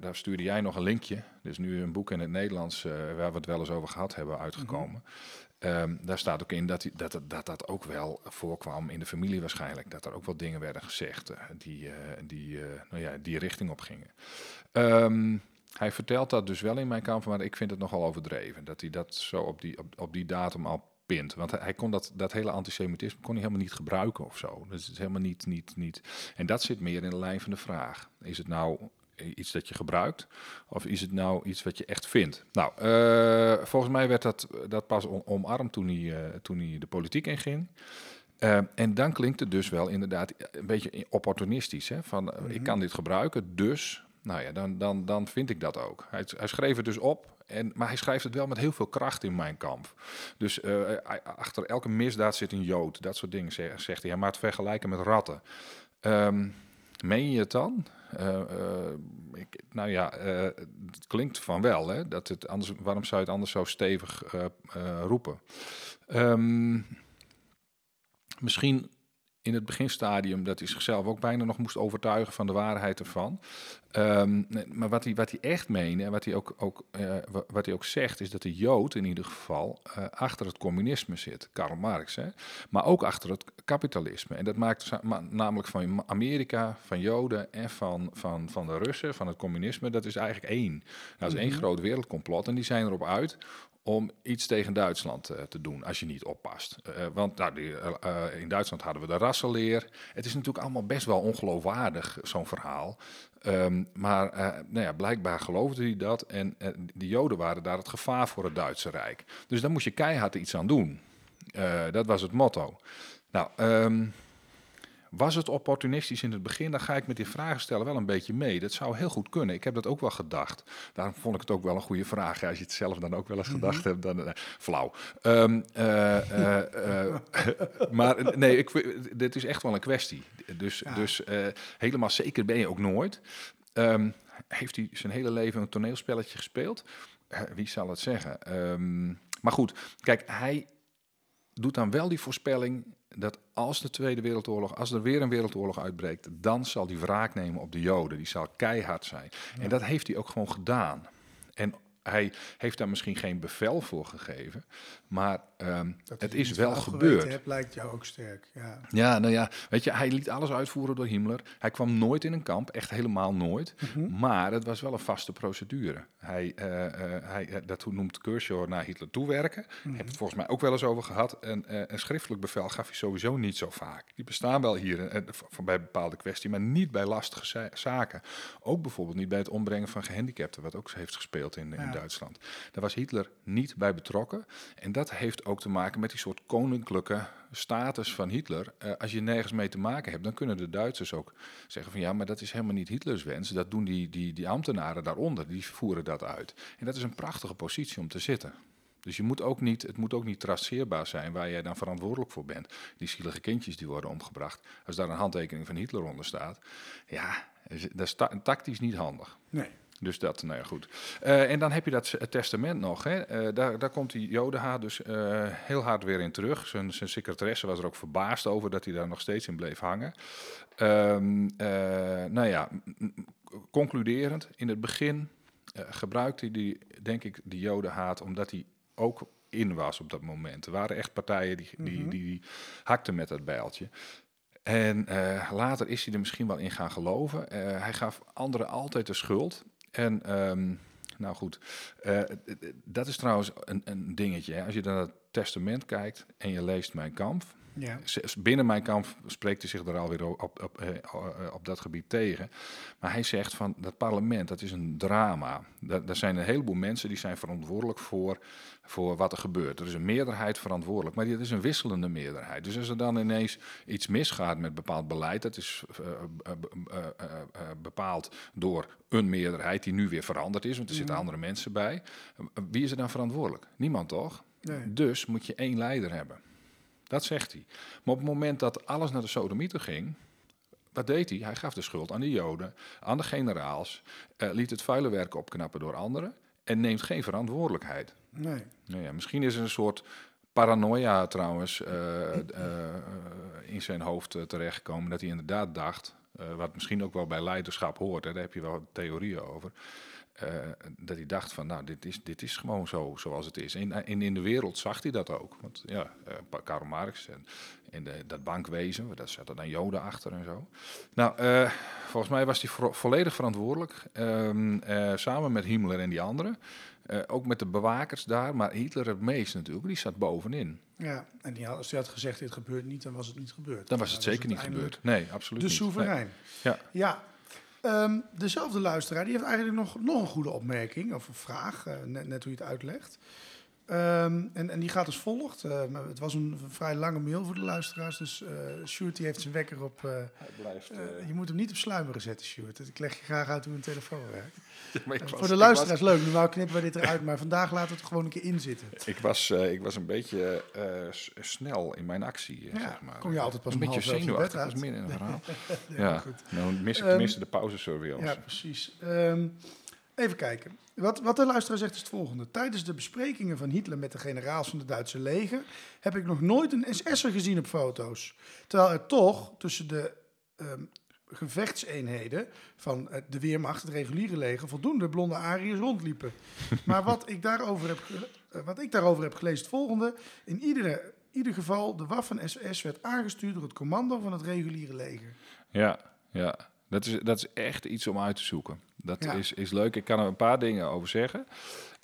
[SPEAKER 2] daar stuurde jij nog een linkje. Dus nu een boek in het Nederlands, waar we het wel eens over gehad hebben, uitgekomen. Ehm, daar staat ook in dat, dat, dat dat ook wel voorkwam in de familie waarschijnlijk. Dat er ook wel dingen werden gezegd eh, die, eh, die, eh, nou ja, die richting op gingen. Ehm, hij vertelt dat dus wel in mijn kamp, maar ik vind het nogal overdreven. Dat hij dat zo op die, op, op die datum al pint. Want hij, kon dat, dat hele antisemitisme kon hij helemaal niet gebruiken of zo. Dat is helemaal niet, niet, niet. En dat zit meer in de lijn van de vraag. Is het nou iets dat je gebruikt? Of is het nou iets wat je echt vindt? Nou, eh, volgens mij werd dat, dat pas om- omarmd toen hij, eh, toen hij de politiek inging. Eh, en dan klinkt het dus wel inderdaad een beetje opportunistisch. Hè? Van, Ik kan dit gebruiken, dus... Nou ja, dan, dan, dan vind ik dat ook. Hij, hij schreef het dus op, en, maar hij schrijft het wel met heel veel kracht in mijn kamp. Dus achter elke misdaad zit een jood. Dat soort dingen zeg- zegt hij. Hij maakt vergelijken met ratten. Ehm, meen je het dan? Eh, eh, ik, nou ja, eh, het klinkt van wel. Hè? Dat het anders, waarom zou je het anders zo stevig roepen? Ehm, misschien in het beginstadium dat hij zichzelf ook bijna nog moest overtuigen van de waarheid ervan. Ehm, maar wat hij, wat hij echt meende en wat hij ook, ook, eh, wa- wat hij ook zegt, is dat de Jood in ieder geval eh, achter het communisme zit. Karl Marx, hè? maar ook achter het kapitalisme. En dat maakt ma- namelijk van Amerika, van Joden en van, van, van de Russen, van het communisme, dat is eigenlijk één. Dat is één groot wereldcomplot en die zijn erop uit om iets tegen Duitsland eh, te doen als je niet oppast. Eh, want nou, eh, eh, in Duitsland hadden we de rassenleer. Het is natuurlijk allemaal best wel ongeloofwaardig, zo'n verhaal. Ehm, maar eh, nou ja, blijkbaar geloofde hij dat. En eh, de Joden waren daar het gevaar voor het Duitse Rijk. Dus daar moest je keihard iets aan doen. Eh, dat was het motto. Nou, ehm, was het opportunistisch in het begin? Dan ga ik met die vragen stellen wel een beetje mee. Dat zou heel goed kunnen. Ik heb dat ook wel gedacht. Daarom vond ik het ook wel een goede vraag. Ja, als je het zelf dan ook wel eens gedacht hebt, dan eh, flauw. Ehm, eh, eh, maar nee, ik, dit is echt wel een kwestie. Dus, dus helemaal zeker ben je ook nooit. Ehm, heeft hij zijn hele leven een toneelspelletje gespeeld? Wie zal het zeggen? Ehm, maar goed, kijk, hij doet dan wel die voorspelling dat als de Tweede Wereldoorlog, als er weer een wereldoorlog uitbreekt, dan zal hij wraak nemen op de Joden. Die zal keihard zijn. En dat heeft hij ook gewoon gedaan. En hij heeft daar misschien geen bevel voor gegeven, maar ehm,
[SPEAKER 1] Dat
[SPEAKER 2] het is wel gebeurd.
[SPEAKER 1] hebt, lijkt jou ook sterk. Ja.
[SPEAKER 2] Ja, nou ja, weet je, hij liet alles uitvoeren door Himmler. Hij kwam nooit in een kamp, echt helemaal nooit. Maar het was wel een vaste procedure. Hij, eh, eh, hij, eh, dat noemt Kershaw naar Hitler toewerken. Heb het volgens mij ook wel eens over gehad. En een schriftelijk bevel gaf hij sowieso niet zo vaak. Die bestaan wel hier van bij bepaalde kwesties, maar niet bij lastige za- zaken. Ook bijvoorbeeld niet bij het ombrengen van gehandicapten, wat ook heeft gespeeld in, in
[SPEAKER 1] Ja.
[SPEAKER 2] Duitsland. Daar was Hitler niet bij betrokken. En dat heeft ook te maken met die soort koninklijke status van Hitler. Eh, als je nergens mee te maken hebt, dan kunnen de Duitsers ook zeggen van ja, maar dat is helemaal niet Hitlers wens. Dat doen die, die, die ambtenaren daaronder, die voeren dat uit. En dat is een prachtige positie om te zitten. Dus je moet ook niet, het moet ook niet traceerbaar zijn waar jij dan verantwoordelijk voor bent. Die zielige kindjes die worden omgebracht. Als daar een handtekening van Hitler onder staat, ja, dat is ta- tactisch niet handig.
[SPEAKER 1] Nee.
[SPEAKER 2] Dus dat, nou ja, goed. Eh, en dan heb je dat testament nog. Hè. Eh, daar, daar komt die Jodenhaat dus eh, heel hard weer in terug. Zijn, zijn secretaresse was er ook verbaasd over dat hij daar nog steeds in bleef hangen. Ehm, eh, nou ja, concluderend, in het begin gebruikte hij, die, denk ik, die Jodenhaat omdat hij ook in was op dat moment. Er waren echt partijen die, die, die, die hakten met dat bijltje. En later is hij er misschien wel in gaan geloven. Hij gaf anderen altijd de schuld. En ehm, nou goed, eh, dat is trouwens een, een dingetje. Hè. Als je naar het testament kijkt en je leest Mijn Kamp.
[SPEAKER 1] Ja.
[SPEAKER 2] Binnen Mijn Kamp spreekt hij zich er alweer op, op, op, eh, eh, op dat gebied tegen. Maar hij zegt van dat parlement, dat is een drama. Daar, daar zijn een heleboel mensen die zijn verantwoordelijk voor, voor wat er gebeurt. Er is een meerderheid verantwoordelijk, maar dit is een wisselende meerderheid. Dus als er dan ineens iets misgaat met bepaald beleid, dat is eh, bepaald door een meerderheid die nu weer veranderd is, want er zitten andere mensen bij. Wie is er dan verantwoordelijk? Niemand toch?
[SPEAKER 1] Nee.
[SPEAKER 2] Dus moet je één leider hebben. Dat zegt hij. Maar op het moment dat alles naar de sodomieter ging, wat deed hij? Hij gaf de schuld aan de Joden, aan de generaals, eh, liet het vuile werk opknappen door anderen en neemt geen verantwoordelijkheid.
[SPEAKER 1] Nee.
[SPEAKER 2] Nou ja, misschien is er een soort paranoia trouwens eh, eh, in zijn hoofd terechtgekomen. Dat hij inderdaad dacht, wat misschien ook wel bij leiderschap hoort, hè, daar heb je wel theorieën over. Eh, dat hij dacht van, nou, dit is, dit is gewoon zo zoals het is. En, en in de wereld zag hij dat ook. Want ja, eh, Pa- Karl Marx en, en de, dat bankwezen, daar zaten dan joden achter en zo. Nou, eh, volgens mij was hij vo- volledig verantwoordelijk. ehm, eh, samen met Himmler en die anderen. Eh, ook met de bewakers daar, maar Hitler het meest natuurlijk. Die zat bovenin.
[SPEAKER 1] Ja, en die had, als hij had gezegd dit gebeurt niet, dan was het niet gebeurd.
[SPEAKER 2] Dan was het zeker niet gebeurd. Nee, absoluut
[SPEAKER 1] De
[SPEAKER 2] niet.
[SPEAKER 1] soeverein.
[SPEAKER 2] Nee. Ja.
[SPEAKER 1] Ja. Ehm, dezelfde luisteraar, die heeft eigenlijk nog, nog een goede opmerking of een vraag, eh, net, net hoe je het uitlegt. Ehm, en, en die gaat als volgt. Eh, het was een vrij lange mail voor de luisteraars, dus eh Sjoerd die heeft zijn wekker op... eh, eh, je moet hem niet op sluimeren zetten, Sjoerd. Ik leg je graag uit hoe een telefoon werkt. voor de luisteraars leuk, normaal knippen we dit eruit, maar vandaag laten we het gewoon een keer in zitten.
[SPEAKER 2] Ik was, ik was een beetje snel in mijn actie,
[SPEAKER 1] Ja,
[SPEAKER 2] zeg maar.
[SPEAKER 1] kom je altijd pas
[SPEAKER 2] een
[SPEAKER 1] om
[SPEAKER 2] beetje zenuwachtig, dat
[SPEAKER 1] uit.
[SPEAKER 2] midden in een verhaal.
[SPEAKER 1] Ja,
[SPEAKER 2] ja,
[SPEAKER 1] goed.
[SPEAKER 2] nou mis ik
[SPEAKER 1] Ehm,
[SPEAKER 2] tenminste de pauzesurveillance.
[SPEAKER 1] Ja, precies. Ehm, even kijken. Wat, wat de luisteraar zegt is het volgende. Tijdens de besprekingen van Hitler met de generaals van het Duitse leger... heb ik nog nooit een SS'er gezien op foto's. Terwijl er toch tussen de ehm, gevechtseenheden van eh, de Weermacht, het reguliere leger... voldoende blonde Ariërs rondliepen. maar wat ik daarover heb, eh, wat ik daarover heb gelezen is het volgende. In iedere, ieder geval, de Waffen-SS werd aangestuurd door het commando van het reguliere leger.
[SPEAKER 2] Ja, ja. Dat, is, dat is echt iets om uit te zoeken. Dat
[SPEAKER 1] Ja.
[SPEAKER 2] is, is leuk. Ik kan er een paar dingen over zeggen.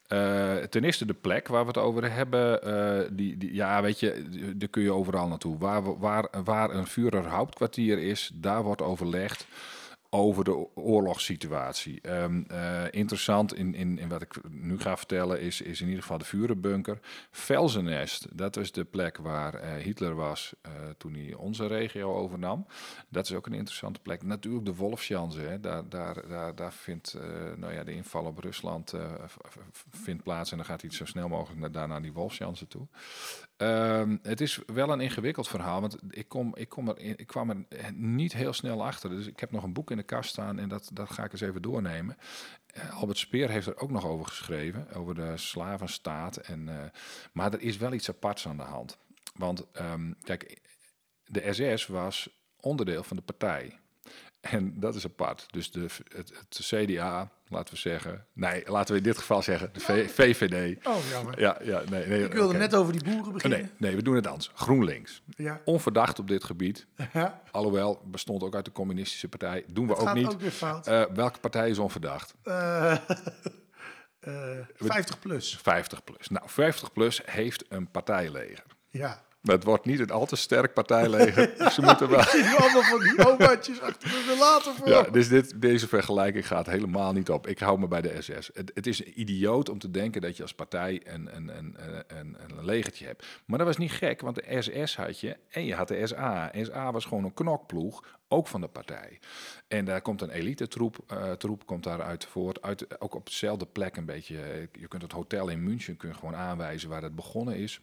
[SPEAKER 2] Eh, ten eerste de plek waar we het over hebben. eh, die, die, ja, weet je, daar kun je overal naartoe. Waar, waar, waar een Führer Hauptkwartier is, daar wordt overlegd over de oorlogssituatie. Ehm, eh, interessant in, in, in wat ik nu ga vertellen is, is in ieder geval de Vurenbunker. Velzenest, dat is de plek waar eh, Hitler was eh, toen hij onze regio overnam. Dat is ook een interessante plek. Natuurlijk de Wolfschanze, hè. Daar, daar, daar, daar vindt nou ja, de inval op Rusland vindt plaats en dan gaat hij zo snel mogelijk naar, daar naar die Wolfschanze toe. Ehm, het is wel een ingewikkeld verhaal, want ik, kom, ik, kom er, ik kwam er niet heel snel achter. Dus ik heb nog een boek in de kast staan en dat, dat ga ik eens even doornemen. Eh, Albert Speer heeft er ook nog over geschreven, over de slavenstaat. En, eh, maar er is wel iets aparts aan de hand. Want ehm, kijk, de SS was onderdeel van de partij. En dat is apart. Dus de, het, het CDA, laten we zeggen. Nee, laten we in dit geval zeggen de V- VVD.
[SPEAKER 1] Oh, jammer.
[SPEAKER 2] Ja, ja, nee, nee.
[SPEAKER 1] Ik wilde net over die boeren beginnen.
[SPEAKER 2] Nee, nee, we doen het anders. GroenLinks.
[SPEAKER 1] Ja.
[SPEAKER 2] Onverdacht op dit gebied.
[SPEAKER 1] Ja.
[SPEAKER 2] Alhoewel, bestond ook uit de communistische partij. Doen we
[SPEAKER 1] Het
[SPEAKER 2] ook
[SPEAKER 1] gaat
[SPEAKER 2] niet.
[SPEAKER 1] ook weer fout.
[SPEAKER 2] Eh, welke partij is onverdacht?
[SPEAKER 1] Eh, eh, 50 plus.
[SPEAKER 2] 50 plus. Nou, 50 plus heeft een partijleger.
[SPEAKER 1] Ja.
[SPEAKER 2] Het wordt niet een al te sterk partijleger. dus ze moeten wel...
[SPEAKER 1] Ik allemaal van die omaatjes achter de later voor.
[SPEAKER 2] Ja, dus dit, deze vergelijking gaat helemaal niet op. Ik hou me bij de SS. Het, het is idioot om te denken dat je als partij een, een, een, een, een legertje hebt. Maar dat was niet gek, want de SS had je en je had de SA. SA was gewoon een knokploeg, ook van de partij. En daar komt een elite troep, eh, troep komt daaruit voort. Uit, ook op dezelfde plek een beetje. Je kunt het hotel in München kun je gewoon aanwijzen waar het begonnen is.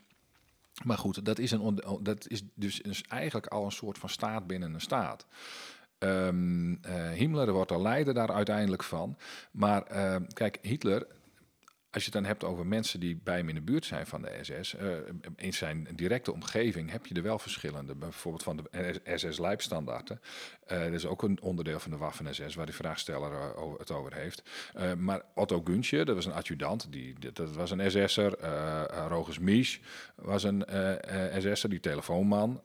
[SPEAKER 2] Maar goed, dat is, een, on- dat is dus eigenlijk al een soort van staat binnen een staat. Ehm eh, Himmler wordt de leider daar uiteindelijk van. Maar ehm, kijk, Hitler, als je het dan hebt over mensen die bij hem in de buurt zijn van de SS, eh, in zijn directe omgeving heb je er wel verschillende. Bijvoorbeeld van de SS-lijpstandaarden. Eh dat is ook een onderdeel van de Waffen-SS, waar de vraagsteller eh, het over heeft. Maar Otto Guntje, dat was een adjudant, die, dat- was een SS'er. Rogers Mies was een SS'er, die telefoonman.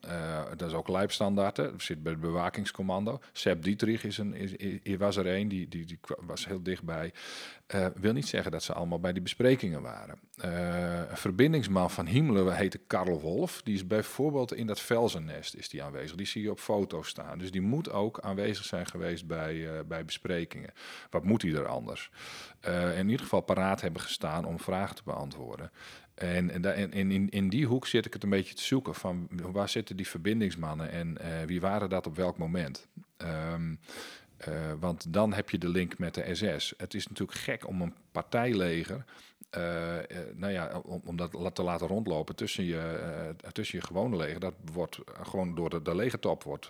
[SPEAKER 2] Dat is ook lijpstandaarden, zit bij het bewakingscommando. Sepp Dietrich is een, is, was er een, die, die, die was heel dichtbij. Wil niet zeggen dat ze allemaal bij die besprekingen waren. Eh, een verbindingsman van Himmler heette Karl Wolf. Die is bijvoorbeeld in dat Velzennest is die aanwezig. Die zie je op foto's staan. Dus die moet ook aanwezig zijn geweest bij, eh, bij besprekingen. Wat moet hij er anders? Eh, in ieder geval paraat hebben gestaan om vragen te beantwoorden. En, en, in, in, die hoek zit ik het een beetje te zoeken. Van waar zitten die verbindingsmannen en wie waren dat op welk moment? Ehm, eh, want dan heb je de link met de SS. Het is natuurlijk gek om een partijleger eh, nou ja, om, dat te laten rondlopen tussen je, tussen je gewone leger, dat wordt gewoon door de, de legertop wordt,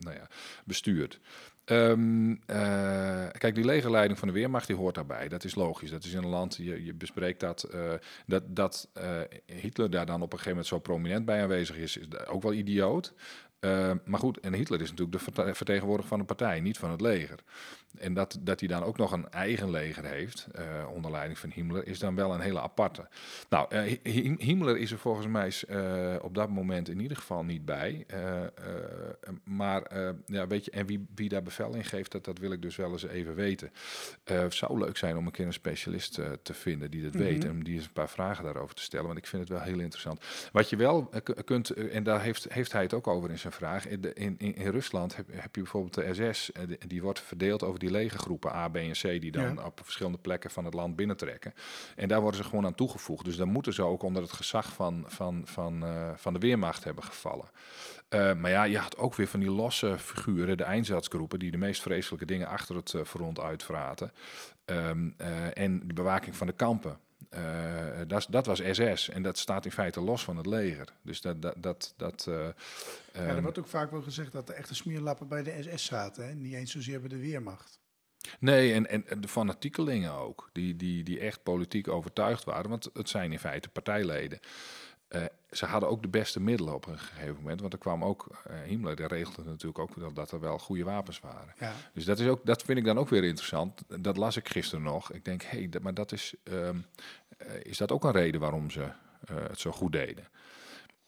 [SPEAKER 2] nou ja, bestuurd. Ehm, eh, kijk, die legerleiding van de Weermacht die hoort daarbij. Dat is logisch. Dat is in een land, je, je bespreekt dat. dat dat Hitler daar dan op een gegeven moment zo prominent bij aanwezig is, is ook wel idioot. Eh, maar goed, en Hitler is natuurlijk de verte- vertegenwoordiger van de partij, niet van het leger. En dat, dat hij dan ook nog een eigen leger heeft, eh, onder leiding van Himmler, is dan wel een hele aparte. Nou, Hi- Himmler is er volgens mij eh, op dat moment in ieder geval niet bij. Maar ja, weet je, en wie, wie daar bevel in geeft, dat, dat wil ik dus wel eens even weten. Het zou leuk zijn om een keer een specialist te vinden die dat weet en om die eens een paar vragen daarover te stellen, want ik vind het wel heel interessant. Wat je wel kunt, en daar heeft, heeft hij het ook over in zijn vraag, in, in, in, Rusland heb, heb je bijvoorbeeld de SS, die, die wordt verdeeld over die legergroepen A, B en C, die dan
[SPEAKER 1] Ja.
[SPEAKER 2] op verschillende plekken van het land binnentrekken. En daar worden ze gewoon aan toegevoegd. Dus dan moeten ze ook onder het gezag van, van, van, eh, van de Weermacht hebben gevallen. Eh, maar ja, je had ook weer van die losse figuren, de Einsatzgroepen, die de meest vreselijke dingen achter het eh, front uitvraten. Ehm, eh, en de bewaking van de kampen. Eh, dat, dat was SS en dat staat in feite los van het leger. Dus dat. dat, dat, dat eh,
[SPEAKER 1] Ja, er
[SPEAKER 2] ehm,
[SPEAKER 1] wordt ook vaak wel gezegd dat de echte smeerlappen bij de SS zaten. Hè? Niet eens zozeer bij de Weermacht.
[SPEAKER 2] Nee, en, en de fanatiekelingen ook, die, die, die echt politiek overtuigd waren, want het zijn in feite partijleden. Eh, ze hadden ook de beste middelen op een gegeven moment, want er kwam ook, eh Himmler die regelde natuurlijk ook dat, dat er wel goede wapens waren.
[SPEAKER 1] Ja.
[SPEAKER 2] Dus dat, is ook, dat vind ik dan ook weer interessant. Dat las ik gisteren nog. Ik denk, hé, hey, dat- maar dat is, ehm, eh, is dat ook een reden waarom ze eh, het zo goed deden?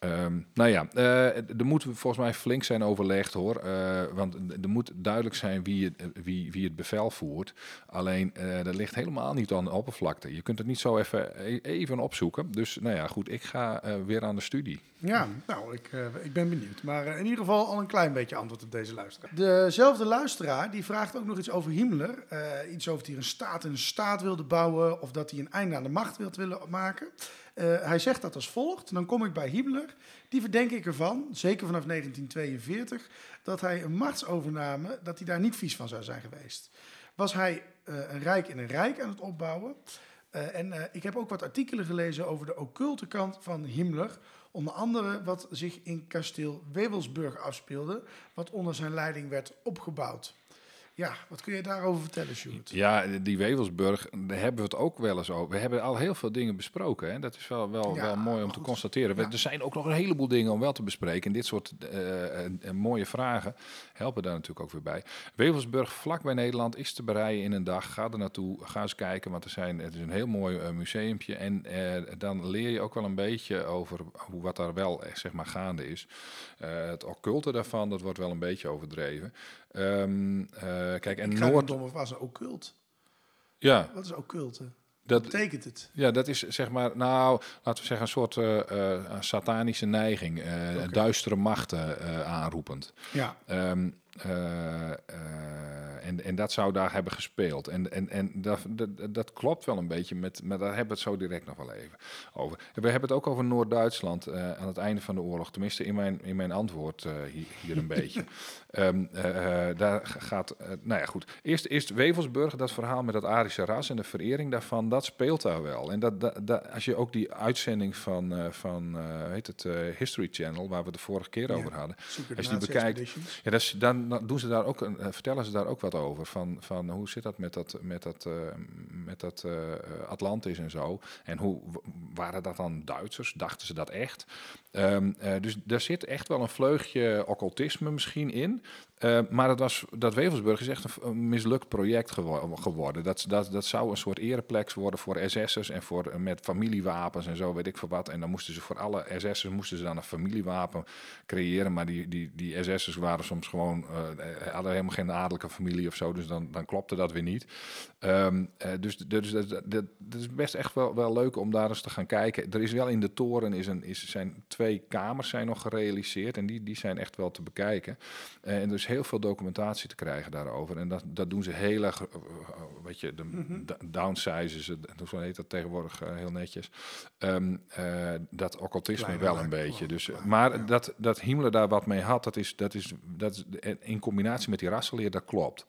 [SPEAKER 2] Ehm, nou ja, eh, er moet volgens mij flink zijn overlegd hoor. eh, want er moet duidelijk zijn wie het, wie, wie het bevel voert. Alleen eh, dat ligt helemaal niet aan de oppervlakte. Je kunt het niet zo even, e- even opzoeken. Dus nou ja, goed, ik ga eh, weer aan de studie.
[SPEAKER 1] Ja, nou, ik, eh, ik ben benieuwd. Maar eh, in ieder geval al een klein beetje antwoord op deze luisteraar. Dezelfde luisteraar die vraagt ook nog iets over Himmler. Eh, iets over dat hij een staat in een staat wilde bouwen of dat hij een einde aan de macht wil willen maken. Hij zegt dat als volgt. Dan kom ik bij Himmler. Die verdenk ik ervan, zeker vanaf 1942, dat hij een machtsovername, dat hij daar niet vies van zou zijn geweest. Was hij een rijk in een rijk aan het opbouwen? En ik heb ook wat artikelen gelezen over de occulte kant van Himmler. Onder andere wat zich in kasteel Wewelsburg afspeelde, wat onder zijn leiding werd opgebouwd. Ja, wat kun je daarover vertellen, Sjoerd?
[SPEAKER 2] Ja, die Wevelsburg, daar hebben we het ook wel eens over. We hebben al heel veel dingen besproken. Hè? Dat is wel, wel,
[SPEAKER 1] Ja,
[SPEAKER 2] wel mooi om te constateren.
[SPEAKER 1] Ja.
[SPEAKER 2] Er zijn ook nog een heleboel dingen om wel te bespreken. En dit soort eh, mooie vragen helpen daar natuurlijk ook weer bij. Wevelsburg, vlak bij Nederland, is te bereiden in een dag. Ga er naartoe, ga eens kijken. Want er zijn, het is een heel mooi eh, museumpje. En eh, dan leer je ook wel een beetje over hoe, wat daar wel zeg maar, gaande is. Het occulte daarvan, dat wordt wel een beetje overdreven. Eh, kijk, en Noord...
[SPEAKER 1] Was een occulte.
[SPEAKER 2] Ja,
[SPEAKER 1] Wat is occulte? Wat
[SPEAKER 2] dat,
[SPEAKER 1] betekent het?
[SPEAKER 2] ja, dat is zeg maar, nou, laten we zeggen, een soort eh, eh, satanische neiging, duistere machten aanroepend.
[SPEAKER 1] Ja,
[SPEAKER 2] Ehm, eh, eh, en, en dat zou daar hebben gespeeld. En, en, en dat, dat, dat klopt wel een beetje, met, maar daar hebben we het zo direct nog wel even over. We hebben het ook over Noord-Duitsland aan het einde van de oorlog. Tenminste, in mijn, in mijn antwoord hier, hier een beetje. Eh, daar gaat, eh, nou ja, goed. Eerst, eerst Wevelsburg, dat verhaal met dat Arische ras en de verering daarvan, dat speelt daar wel. En dat, dat, dat- als je ook die uitzending van, van heet het, History Channel, waar we de vorige keer
[SPEAKER 1] Ja.
[SPEAKER 2] over hadden, Als je die bekijkt- ja, dat is, dan, dan doen ze daar ook een, vertellen ze daar ook wat over. Van, van hoe zit dat met dat, met dat, met dat Atlantis en zo. En hoe waren dat dan Duitsers? Dachten ze dat echt? Ehm, eh, dus daar zit echt wel een vleugje occultisme misschien in. Eh, maar dat, was, dat Wevelsburg is echt een, mislukt project gewo- geworden. Dat, dat, dat zou een soort ereplex worden voor SS'ers en voor, eh, met familiewapens en zo, weet ik veel wat. En dan moesten ze voor alle SS'ers moesten ze dan een familiewapen creëren. Maar die, die, die SS'ers waren soms gewoon, eh, hadden helemaal geen adellijke familie of zo. Dus dan, dan klopte dat weer niet. Ehm, eh, dus dus dat, dat is best echt wel, wel leuk om daar eens te gaan kijken. Er is wel in de toren is een, is, zijn twee kamers zijn nog gerealiseerd. En die, die zijn echt wel te bekijken. Eh, en er is heel veel documentatie te krijgen daarover. En dat, dat doen ze heel erg, eh, eh, weet je, de d- downsizen ze, zo heet dat tegenwoordig heel netjes. Ehm, eh, dat occultisme wel een beetje. Dus, maar
[SPEAKER 1] ja.
[SPEAKER 2] dat, dat Himmler daar wat mee had, dat is, dat is, dat is in combinatie met die rassenleer, dat klopt.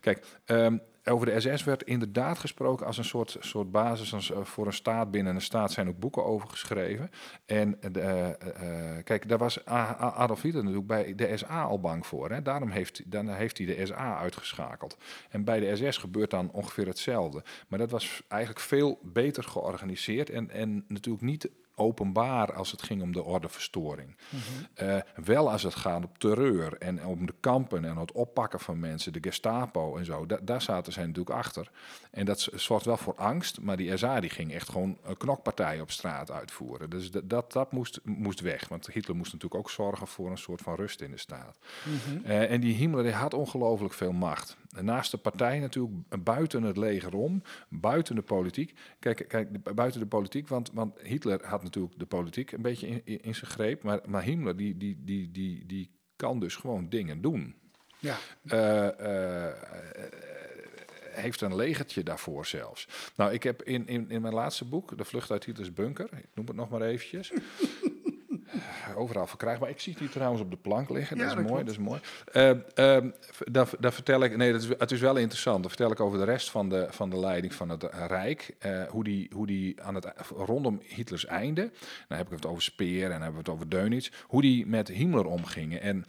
[SPEAKER 2] Kijk, ehm, over de SS werd inderdaad gesproken als een soort, soort basis eh, voor een staat. Binnen een staat zijn ook boeken over geschreven. En de, eh, eh, kijk, daar was Adolf Hitler natuurlijk bij de SA al bang voor. Hè. Daarom heeft, dan heeft hij de SA uitgeschakeld. En bij de SS gebeurt dan ongeveer hetzelfde. Maar dat was eigenlijk veel beter georganiseerd en, en natuurlijk niet openbaar als het ging om de ordeverstoring. Eh, wel als het gaat om terreur en om de kampen en het oppakken van mensen, de Gestapo en zo. Da- daar zaten zij natuurlijk achter. En dat zorgt wel voor angst, maar die SA die ging echt gewoon een knokpartij op straat uitvoeren. Dus dat, dat, moest, moest weg, want Hitler moest natuurlijk ook zorgen voor een soort van rust in de staat. Eh, en die Himmler die had ongelooflijk veel macht. Naast de partij natuurlijk buiten het leger om, buiten de politiek. Kijk, kijk buiten de politiek, want, want Hitler had natuurlijk de politiek een beetje in, in, in zijn greep. Maar, maar Himmler die, die, die, die, die kan dus gewoon dingen doen.
[SPEAKER 1] Ja,
[SPEAKER 2] eh, eh, heeft een legertje daarvoor zelfs. Nou, ik heb in, in, in mijn laatste boek, De Vlucht uit Hitlers Bunker, ik noem het nog maar eventjes. Overal verkrijgbaar. Ik zie die trouwens op de plank liggen.
[SPEAKER 1] Ja,
[SPEAKER 2] dat is
[SPEAKER 1] dat
[SPEAKER 2] mooi, dat is mooi. Eh, eh, daar, daar vertel ik. Nee, dat is, het is wel interessant. Dan vertel ik over de rest van de, van de leiding van het Rijk. eh, hoe, die, hoe die aan het rondom Hitlers einde. Dan heb ik het over Speer en dan hebben we het over Dönitz. Hoe die met Himmler omgingen. En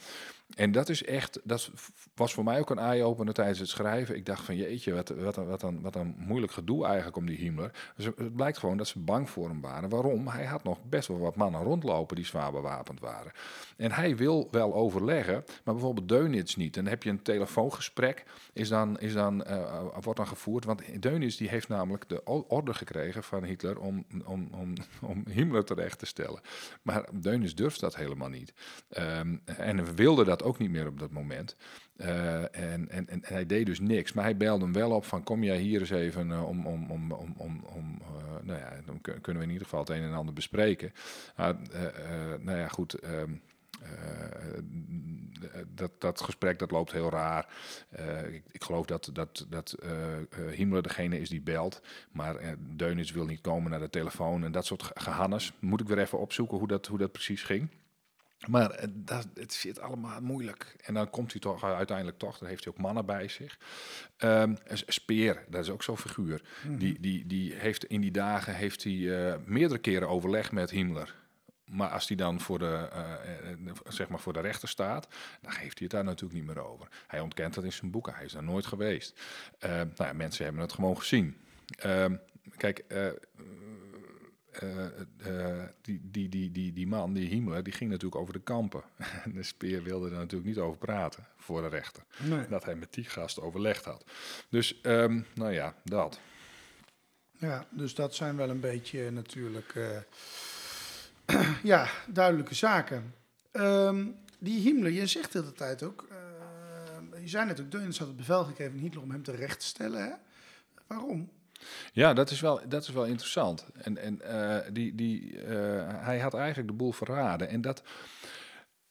[SPEAKER 2] en dat is echt, dat was voor mij ook een eye-opener tijdens het schrijven. Ik dacht van jeetje, wat, wat, wat, een, wat een moeilijk gedoe eigenlijk om die Himmler. Dus het blijkt gewoon dat ze bang voor hem waren. Waarom? Hij had nog best wel wat mannen rondlopen die zwaar bewapend waren. En hij wil wel overleggen, maar bijvoorbeeld Dönitz niet. En dan heb je een telefoongesprek, is dan, is dan, eh, wordt dan gevoerd. Want Dönitz die heeft namelijk de orde gekregen van Hitler om, om, om, om Himmler terecht te stellen. Maar Dönitz durft dat helemaal niet. Ehm, en wilde dat ook niet meer op dat moment. Eh, en, en, en hij deed dus niks. Maar hij belde hem wel op van kom jij hier eens even eh, om, om, om, om, om, nou ja, dan kun- kunnen we in ieder geval het een en ander bespreken. Nou ja, goed. ehm, eh, dat, dat gesprek dat loopt heel raar. Eh, ik, ik geloof dat, dat, dat eh, eh, Himmler degene is die belt. Maar eh Dönitz wil niet komen naar de telefoon en dat soort ge- gehannes. Moet ik weer even opzoeken hoe dat, hoe dat precies ging. Maar eh, dat, het zit allemaal moeilijk. En dan komt hij toch uiteindelijk toch. Dan heeft hij ook mannen bij zich. Ehm, Speer, dat is ook zo'n figuur. Die, die, die heeft in die dagen heeft hij, eh, meerdere keren overleg met Himmler. Maar als hij dan voor de, eh, eh, zeg maar voor de rechter staat, dan geeft hij het daar natuurlijk niet meer over. Hij ontkent dat in zijn boeken. Hij is daar nooit geweest. Eh, nou ja, mensen hebben het gewoon gezien. Ehm, kijk, die, die, die, die, die man, die Himmler, die ging natuurlijk over de kampen. En de speer wilde er natuurlijk niet over praten voor de rechter.
[SPEAKER 1] Nee.
[SPEAKER 2] Dat hij met die gast overlegd had. Dus, ehm, nou ja, dat.
[SPEAKER 1] ja, dus dat zijn wel een beetje natuurlijk ja, duidelijke zaken. Ehm, die Himmler, je zegt de hele tijd ook, eh, je zei net ook, Dönitz had het bevel gegeven aan Hitler om hem terecht te stellen. Hè? Waarom?
[SPEAKER 2] Ja, dat is wel, dat is wel interessant. En, en eh, die, die, eh, hij had eigenlijk de boel verraden. En dat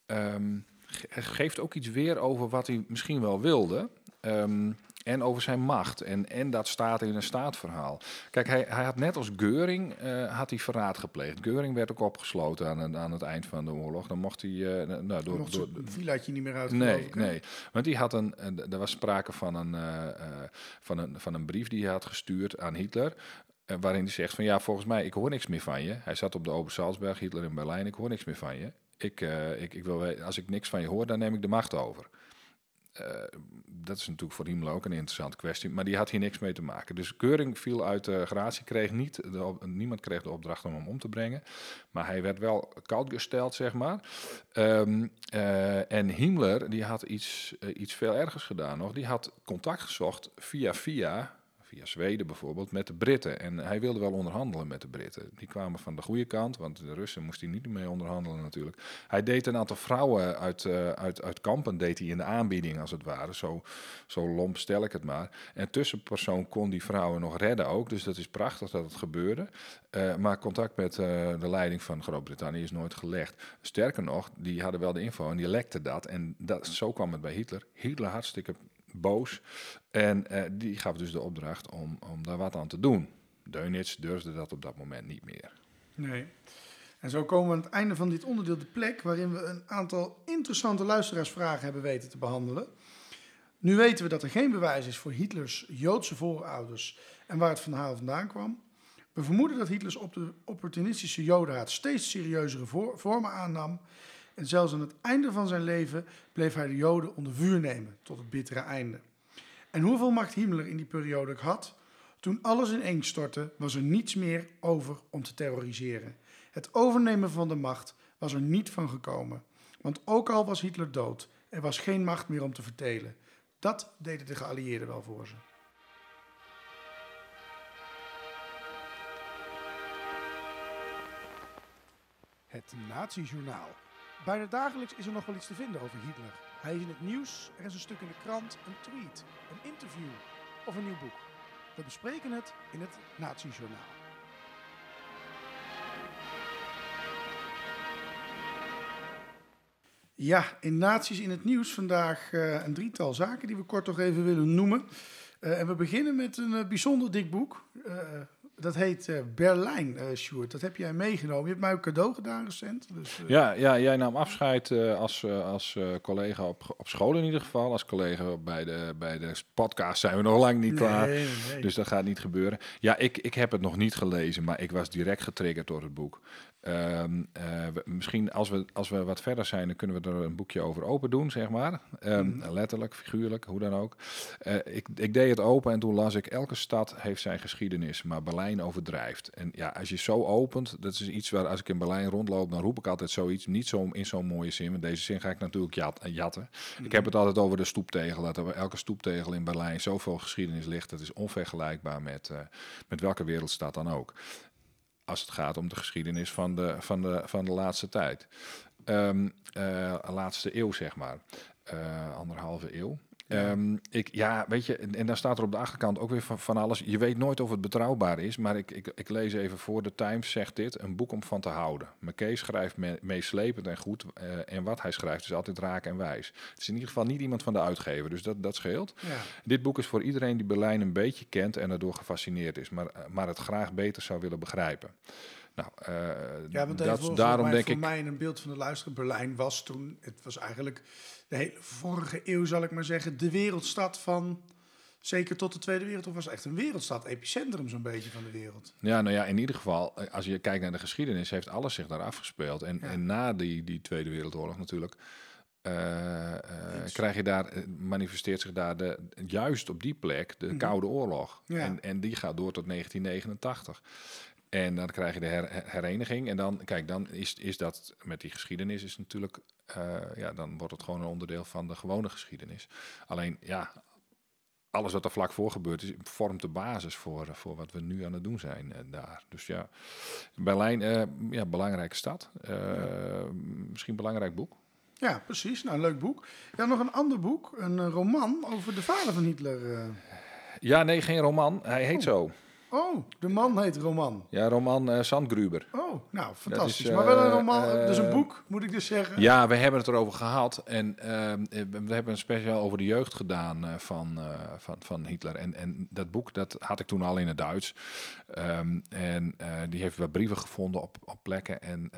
[SPEAKER 2] ehm, ge- geeft ook iets weer over wat hij misschien wel wilde. Ehm, en over zijn macht. En, en dat staat in een staatverhaal. Kijk, hij, hij had net als Geuring eh, had hij verraad gepleegd. Geuring werd ook opgesloten aan, het- aan het eind van de oorlog. Dan mocht hij... eh, nou, door,
[SPEAKER 1] Mocht
[SPEAKER 2] door,
[SPEAKER 1] villaatje niet meer uit.
[SPEAKER 2] Nee,
[SPEAKER 1] ik,
[SPEAKER 2] nee. Want die had een, er was sprake van een, eh, van, een, van een brief die hij had gestuurd aan Hitler. waarin hij zegt van ja, volgens mij, ik hoor niks meer van je. Hij zat op de Ober Salzberg, Hitler in Berlijn, ik hoor niks meer van je. Ik, ik, ik wil, als ik niks van je hoor, dan neem ik de macht over. Eh, dat is natuurlijk voor Himmler ook een interessante kwestie, maar die had hier niks mee te maken. Dus Keuring viel uit de gratie, kreeg niet niemand kreeg de opdracht om hem om te brengen. Maar hij werd wel koud gesteld, zeg maar. Ehm, eh, en Himmler, die had iets, eh, iets veel ergers gedaan nog. Die had contact gezocht via via, Zweden bijvoorbeeld, met de Britten. En hij wilde wel onderhandelen met de Britten. Die kwamen van de goede kant, want de Russen moest hij niet mee onderhandelen natuurlijk. Hij deed een aantal vrouwen uit, eh, uit, uit kampen deed hij in de aanbieding, als het ware. Zo, zo lomp stel ik het maar. En tussenpersoon kon die vrouwen nog redden ook. Dus dat is prachtig dat het gebeurde. Eh, maar contact met eh, de leiding van Groot-Brittannië is nooit gelegd. Sterker nog, die hadden wel de info en die lekte dat. En dat, zo kwam het bij Hitler. Hitler hartstikke boos. En eh, die gaf dus de opdracht om, om daar wat aan te doen. Dönitz durfde dat op dat moment niet meer.
[SPEAKER 1] Nee. En zo komen we aan het einde van dit onderdeel de plek waarin we een aantal interessante luisteraarsvragen hebben weten te behandelen. Nu weten we dat er geen bewijs is voor Hitlers Joodse voorouders en waar het verhaal vandaan kwam. We vermoeden dat Hitlers op de opportunistische jodenhaat steeds serieuzere vormen aannam. En zelfs aan het einde van zijn leven bleef hij de joden onder vuur nemen, tot het bittere einde. En hoeveel macht Himmler in die periode had, toen alles ineen stortte, was er niets meer over om te terroriseren. Het overnemen van de macht was er niet van gekomen. Want ook al was Hitler dood, er was geen macht meer om te vertelen. Dat deden de geallieerden wel voor ze. Het Nazi-journaal. Bijna dagelijks is er nog wel iets te vinden over Hitler. Hij is in het nieuws, er is een stuk in de krant, een tweet, een interview of een nieuw boek. We bespreken het in het Nazi-journaal. Ja, in Naties in het nieuws vandaag eh, een drietal zaken die we kort nog even willen noemen. Eh, en we beginnen met een eh, bijzonder dik boek. Dat heet eh, Berlijn, eh Sjoerd. Dat heb jij meegenomen. Je hebt mij ook cadeau gedaan recent. Dus, eh,
[SPEAKER 2] Ja, ja, jij nam afscheid als, als collega op, op school in ieder geval. Als collega bij de, bij de podcast zijn we nog lang niet klaar.
[SPEAKER 1] Nee, nee, nee.
[SPEAKER 2] Dus dat gaat niet gebeuren. Ja, ik, ik heb het nog niet gelezen, maar ik was direct getriggerd door het boek. Ehm, eh, we- misschien als we, als we wat verder zijn, dan kunnen we er een boekje over open doen, zeg maar. Ehm,
[SPEAKER 1] Mhm.
[SPEAKER 2] Letterlijk, figuurlijk, hoe dan ook. Eh, ik, ik deed het open en toen las ik, elke stad heeft zijn geschiedenis, maar Berlijn overdrijft. En ja, als je zo opent, dat is iets waar als ik in Berlijn rondloop, dan roep ik altijd zoiets. Niet zo in zo'n mooie zin, want deze zin ga ik natuurlijk jat, jatten. Ik heb het altijd over de stoeptegel, dat er elke stoeptegel in Berlijn zoveel geschiedenis ligt. Dat is onvergelijkbaar met, eh, met welke wereldstad dan ook. Als het gaat om de geschiedenis van de, van de, van de laatste tijd. Ehm, eh, laatste eeuw, zeg maar. Eh, anderhalve eeuw. Ehm, ik, ja, weet je, en, en dan staat er op de achterkant ook weer van, van alles. Je weet nooit of het betrouwbaar is, maar ik, ik, ik lees even voor. De Times zegt dit, een boek om van te houden. McKay schrijft me, meeslepend en goed. eh, en wat hij schrijft is altijd raak en wijs. Het is in ieder geval niet iemand van de uitgever, dus dat, dat scheelt.
[SPEAKER 1] ja.
[SPEAKER 2] Dit boek is voor iedereen die Berlijn een beetje kent en erdoor gefascineerd is, maar, eh, maar het graag beter zou willen begrijpen. Nou, eh,
[SPEAKER 1] Ja, want
[SPEAKER 2] dat,
[SPEAKER 1] voor,
[SPEAKER 2] daarom
[SPEAKER 1] voor
[SPEAKER 2] denk
[SPEAKER 1] voor
[SPEAKER 2] ik.
[SPEAKER 1] mij een beeld van de luisteraar. Berlijn was toen, het was eigenlijk de hele vorige eeuw, zal ik maar zeggen, de wereldstad van, zeker tot de Tweede Wereldoorlog, was echt een wereldstad, epicentrum zo'n beetje van de wereld.
[SPEAKER 2] Ja, nou ja, in ieder geval, eh, als je kijkt naar de geschiedenis, heeft alles zich daar afgespeeld. En,
[SPEAKER 1] Ja.
[SPEAKER 2] en na die, die Tweede Wereldoorlog natuurlijk, eh, eh, krijg je daar, manifesteert zich daar de, juist op die plek de Koude Oorlog.
[SPEAKER 1] Mhm. Ja.
[SPEAKER 2] En, en die gaat door tot 1989. En dan krijg je de her- her- hereniging. En dan, kijk, dan is, is dat met die geschiedenis is natuurlijk, eh, ja, dan wordt het gewoon een onderdeel van de gewone geschiedenis. Alleen, ja, alles wat er vlak voor gebeurt is, vormt de basis voor, eh, voor wat we nu aan het doen zijn eh, daar. Dus ja, Berlijn, ja, belangrijke stad. Eh, Misschien een belangrijk boek.
[SPEAKER 1] Ja, precies. Nou, leuk boek. Ja, nog een ander boek, een roman over de vader van Hitler.
[SPEAKER 2] Ja, nee, geen roman. Hij heet
[SPEAKER 1] Oh.
[SPEAKER 2] zo.
[SPEAKER 1] Oh, de man heet Roman.
[SPEAKER 2] Ja, roman eh Sandgruber.
[SPEAKER 1] Oh, nou, fantastisch.
[SPEAKER 2] is,
[SPEAKER 1] maar wel een
[SPEAKER 2] eh,
[SPEAKER 1] roman,
[SPEAKER 2] eh,
[SPEAKER 1] dus een boek, moet ik dus zeggen.
[SPEAKER 2] Ja, we hebben het erover gehad. En ehm, eh, we hebben een speciaal over de jeugd gedaan van, van, van Hitler. En, en dat boek, dat had ik toen al in het Duits. Ehm, en die heeft wat brieven gevonden op, op plekken. En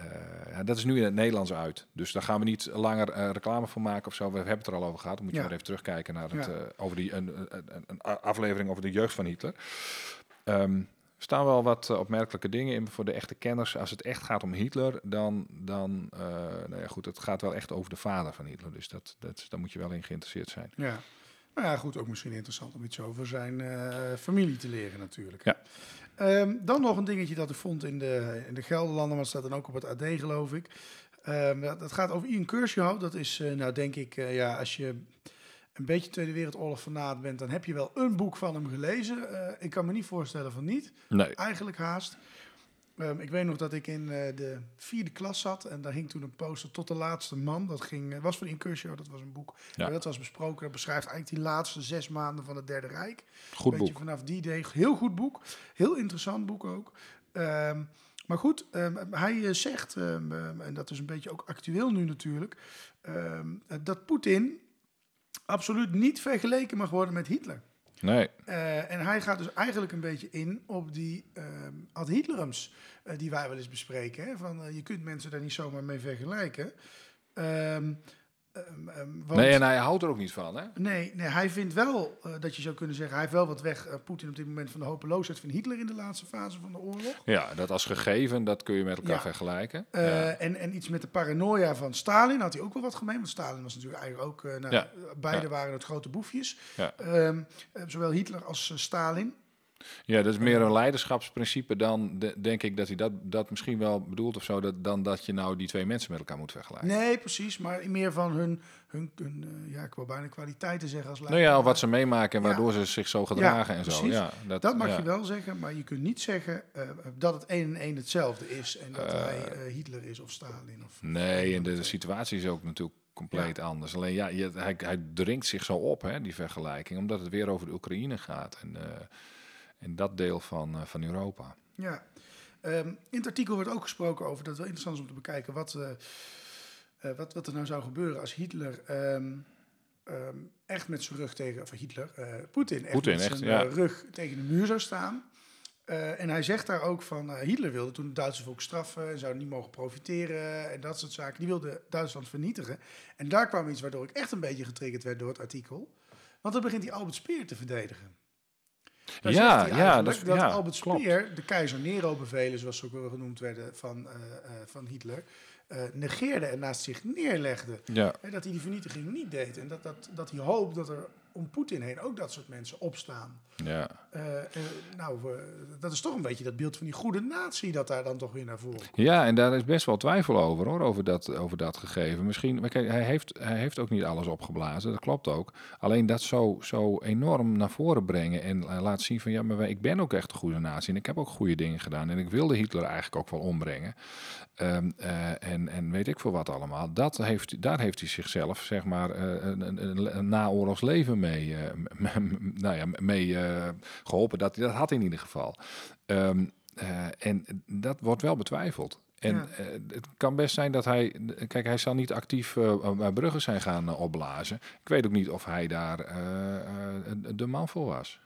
[SPEAKER 2] dat is nu in het Nederlands uit. Dus daar gaan we niet langer reclame voor maken of zo. We hebben het er al over gehad. Dan moet je
[SPEAKER 1] Ja.
[SPEAKER 2] maar even terugkijken naar het,
[SPEAKER 1] Ja.
[SPEAKER 2] over die, een, een, een, een aflevering over de jeugd van Hitler. Ehm, er staan wel wat eh, opmerkelijke dingen in voor de echte kenners. Als het echt gaat om Hitler, dan, dan eh, nou ja, goed, het gaat wel echt over de vader van Hitler. Dus dat, dat, daar moet je wel in geïnteresseerd zijn.
[SPEAKER 1] Ja. Nou ja, goed, ook misschien interessant om iets over zijn eh, familie te leren natuurlijk.
[SPEAKER 2] Ja.
[SPEAKER 1] Ehm, dan nog een dingetje dat ik vond in de, in de Gelderlanden, maar het staat dan ook op het AD geloof ik. Ehm, dat, dat gaat over Ian Kershaw. Dat is, nou denk ik, ja, als je een beetje Tweede Wereldoorlog fanaat bent, dan heb je wel een boek van hem gelezen. Eh, ik kan me niet voorstellen van niet.
[SPEAKER 2] Nee.
[SPEAKER 1] Eigenlijk haast. Ehm, ik weet nog dat ik in eh, de vierde klas zat en daar hing toen een poster tot de laatste man. Dat ging, eh, was van Incursion, dat was een boek.
[SPEAKER 2] Ja.
[SPEAKER 1] Ja. Dat was besproken. Dat beschrijft eigenlijk die laatste zes maanden van het Derde Rijk.
[SPEAKER 2] Goed
[SPEAKER 1] Beetje
[SPEAKER 2] boek.
[SPEAKER 1] vanaf die day. Heel goed boek. Heel interessant boek ook. Ehm, maar goed, ehm, hij zegt, en dat is een beetje ook actueel nu natuurlijk, dat Poetin absoluut niet vergeleken mag worden met Hitler.
[SPEAKER 2] Nee.
[SPEAKER 1] Eh, en hij gaat dus eigenlijk een beetje in op die ehm ad Hitlerums eh, die wij wel eens bespreken. Hè? Van, eh, je kunt mensen daar niet zomaar mee vergelijken. Ehm, Ehm, ehm, want-
[SPEAKER 2] Nee, en hij houdt er ook niet van, hè?
[SPEAKER 1] Nee, nee, hij vindt wel eh, dat je zou kunnen zeggen, hij heeft wel wat weg, eh, Poetin op dit moment van de hopeloosheid van Hitler in de laatste fase van de oorlog.
[SPEAKER 2] Ja, dat als gegeven, dat kun je met elkaar
[SPEAKER 1] Ja.
[SPEAKER 2] vergelijken.
[SPEAKER 1] Eh,
[SPEAKER 2] ja.
[SPEAKER 1] en, en iets met de paranoia van Stalin had hij ook wel wat gemeen. Want Stalin was natuurlijk eigenlijk ook... nou,
[SPEAKER 2] Ja.
[SPEAKER 1] Beide waren het grote boefjes. Ehm, eh, zowel Hitler als Stalin.
[SPEAKER 2] Ja, dat is meer een leiderschapsprincipe dan, de- denk ik, dat hij dat, dat misschien wel bedoelt of zo, dat, dan dat je nou die twee mensen met elkaar moet vergelijken.
[SPEAKER 1] Nee, precies. Maar meer van hun, hun, hun eh, ja, ik wil bijna kwaliteiten zeggen als
[SPEAKER 2] Nou
[SPEAKER 1] leider.
[SPEAKER 2] ja, of wat ze meemaken en
[SPEAKER 1] Ja.
[SPEAKER 2] waardoor ze zich zo gedragen en zo. Ja, dat,
[SPEAKER 1] Dat mag
[SPEAKER 2] ja.
[SPEAKER 1] je wel zeggen, maar je kunt niet zeggen eh, dat het een en één hetzelfde is. En dat hij eh, Hitler is of Stalin. Of,
[SPEAKER 2] Nee, en de, de situatie is ook natuurlijk compleet anders. Alleen ja, je, hij, hij dringt zich zo op, hè, die vergelijking, omdat het weer over de Oekraïne gaat. En, en dat deel van, eh, van Europa.
[SPEAKER 1] Ja. Ehm, in het artikel wordt ook gesproken over dat het wel interessant is om te bekijken wat, eh, eh, wat, wat er nou zou gebeuren als Hitler ehm, ehm, echt met zijn rug tegen, of Hitler, Poetin, echt
[SPEAKER 2] Poetin,
[SPEAKER 1] met
[SPEAKER 2] echt,
[SPEAKER 1] zijn
[SPEAKER 2] ja.
[SPEAKER 1] rug tegen de muur zou staan. En hij zegt daar ook van, Hitler wilde toen het Duitse volk straffen en zou niet mogen profiteren en dat soort zaken. Die wilde Duitsland vernietigen. En daar kwam iets waardoor ik echt een beetje getriggerd werd door het artikel. Want dan begint hij Albert Speer te verdedigen. Daar
[SPEAKER 2] Ja, ja, dat
[SPEAKER 1] dat
[SPEAKER 2] ja,
[SPEAKER 1] Albert
[SPEAKER 2] klopt.
[SPEAKER 1] Speer de keizer Nero-bevelen, zoals ze ook wel genoemd werden, van, eh, eh, van Hitler, eh, negeerde en naast zich neerlegde.
[SPEAKER 2] Ja,
[SPEAKER 1] En dat hij die vernietiging niet deed. En dat, dat, dat hij hoopt dat er om Poetin heen ook dat soort mensen opstaan.
[SPEAKER 2] ja.
[SPEAKER 1] Eh, nou, dat is toch een beetje dat beeld van die goede natie dat daar dan toch weer naar voren komt.
[SPEAKER 2] Ja, en daar is best wel twijfel over hoor, over dat, over dat gegeven. Misschien, maar kijk, hij heeft, hij heeft ook niet alles opgeblazen, dat klopt ook. Alleen dat zo, zo enorm naar voren brengen en eh, laten zien van ja, maar ik ben ook echt een goede natie en ik heb ook goede dingen gedaan en ik wilde Hitler eigenlijk ook wel ombrengen. Ehm, eh, en, en weet ik veel wat allemaal. Dat heeft, daar heeft hij zichzelf, zeg maar, een, een, een, een naoorlogs leven mee, eh, nou ja, mee eh, geholpen. Dat, dat had in ieder geval. Ehm, eh, en dat wordt wel betwijfeld. En
[SPEAKER 1] Ja.
[SPEAKER 2] het kan best zijn dat hij... Kijk, hij zal niet actief eh bij Brugge zijn gaan opblazen. Ik weet ook niet of hij daar de man voor was.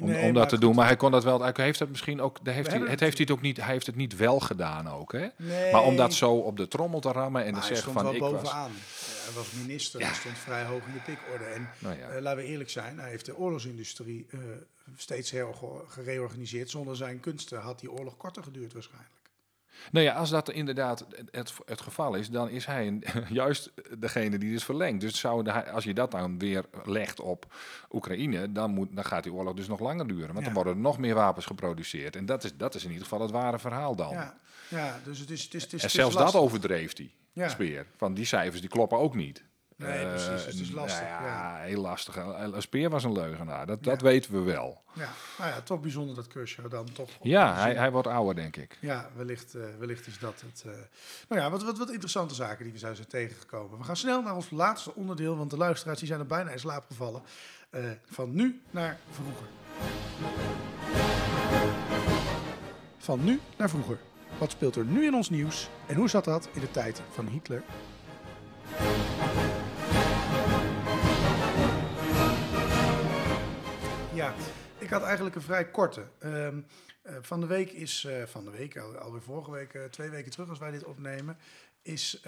[SPEAKER 2] Om,
[SPEAKER 1] Nee,
[SPEAKER 2] om
[SPEAKER 1] maar
[SPEAKER 2] dat te
[SPEAKER 1] goed.
[SPEAKER 2] doen. Maar hij kon dat wel... Hij heeft het misschien ook... Heeft hij, het heeft hij het ook niet... Hij heeft het niet wel gedaan ook, hè?
[SPEAKER 1] Nee.
[SPEAKER 2] Maar om dat zo op de trommel te rammen en
[SPEAKER 1] Maar
[SPEAKER 2] te
[SPEAKER 1] hij
[SPEAKER 2] zeggen
[SPEAKER 1] stond
[SPEAKER 2] van...
[SPEAKER 1] wel
[SPEAKER 2] ik was,
[SPEAKER 1] bovenaan. Hij was minister, hij stond vrij hoog in de pikorde. En
[SPEAKER 2] Nou ja.
[SPEAKER 1] eh, laten we eerlijk zijn, hij heeft de oorlogsindustrie eh, steeds heel ge- gereorganiseerd. Zonder zijn kunsten had die oorlog korter geduurd waarschijnlijk.
[SPEAKER 2] Nou ja, als dat inderdaad het, het geval is, dan is hij een- juist degene die dus verlengt. Dus zou de, als je dat dan weer legt op Oekraïne, dan, moet, dan gaat die oorlog dus nog langer duren. Want
[SPEAKER 1] Ja.
[SPEAKER 2] dan worden er nog meer wapens geproduceerd. En dat is, dat is in ieder geval het ware verhaal dan.
[SPEAKER 1] Ja, ja dus het is, het is, het is,
[SPEAKER 2] en zelfs dat
[SPEAKER 1] lastig.
[SPEAKER 2] overdreef hij,
[SPEAKER 1] Ja.
[SPEAKER 2] Speer. Van die cijfers die kloppen ook niet.
[SPEAKER 1] Nee,
[SPEAKER 2] Eh,
[SPEAKER 1] precies, het is lastig,
[SPEAKER 2] nou
[SPEAKER 1] ja.
[SPEAKER 2] heel lastig. Speer was een leugenaar, dat, dat weten we wel.
[SPEAKER 1] Ja, nou ja, toch bijzonder dat Kershaw dan toch...
[SPEAKER 2] Ja, hij, hij wordt ouder, denk ik.
[SPEAKER 1] Ja, wellicht, eh, wellicht is dat het. eh. Nou ja, wat, wat, wat interessante zaken die we zijn, zijn tegengekomen. We gaan snel naar ons laatste onderdeel, want de luisteraars die zijn er bijna in slaap gevallen. Eh, van nu naar vroeger. Van nu naar vroeger. Wat speelt er nu in ons nieuws en hoe zat dat in de tijd van Hitler? Ja, ik had eigenlijk een vrij korte. Ehm, eh, van de week is, eh, van de week, al, alweer vorige week, eh, twee weken terug als wij dit opnemen, is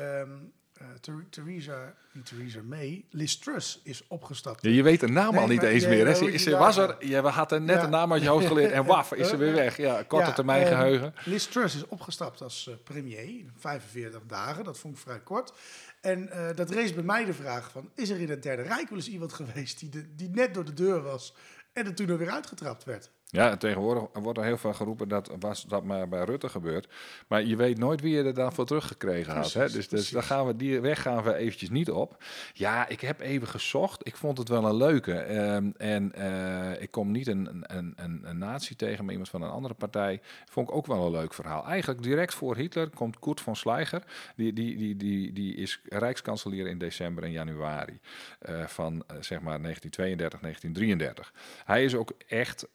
[SPEAKER 1] Ther- Theresa, niet Theresa May, Liz Truss is opgestapt.
[SPEAKER 2] Ja, je weet de naam
[SPEAKER 1] Nee,
[SPEAKER 2] al niet eens
[SPEAKER 1] je-
[SPEAKER 2] meer. Hè? Ze, ze
[SPEAKER 1] daar
[SPEAKER 2] was er, je had er net
[SPEAKER 1] Ja.
[SPEAKER 2] de naam uit je hoofd geleerd en waf, is ze weer weg. Ja, korte
[SPEAKER 1] Ja,
[SPEAKER 2] termijn
[SPEAKER 1] ehm,
[SPEAKER 2] geheugen.
[SPEAKER 1] Liz Truss is opgestapt als premier, 45 dagen, dat vond ik vrij kort. En dat rees bij mij de vraag van, is er in het Derde Rijk wel eens iemand geweest die, de, die net door de deur was en er toen er weer uitgetrapt werd?
[SPEAKER 2] Ja, tegenwoordig wordt er heel veel geroepen dat was dat maar bij Rutte gebeurt. Maar je weet nooit wie je er dan voor teruggekregen had. Hè? Dus, dus daar gaan we, die weg gaan we eventjes niet op. Ja, ik heb even gezocht. Ik vond het wel een leuke. Ehm, en eh, ik kom niet een, een, een, een nazi tegen, maar iemand van een andere partij. Vond ik ook wel een leuk verhaal. Eigenlijk direct voor Hitler komt Kurt von Schleicher. Die, die, die, die, die is rijkskanselier in december en januari eh, van eh, zeg maar 1932, 1933. Hij is ook echt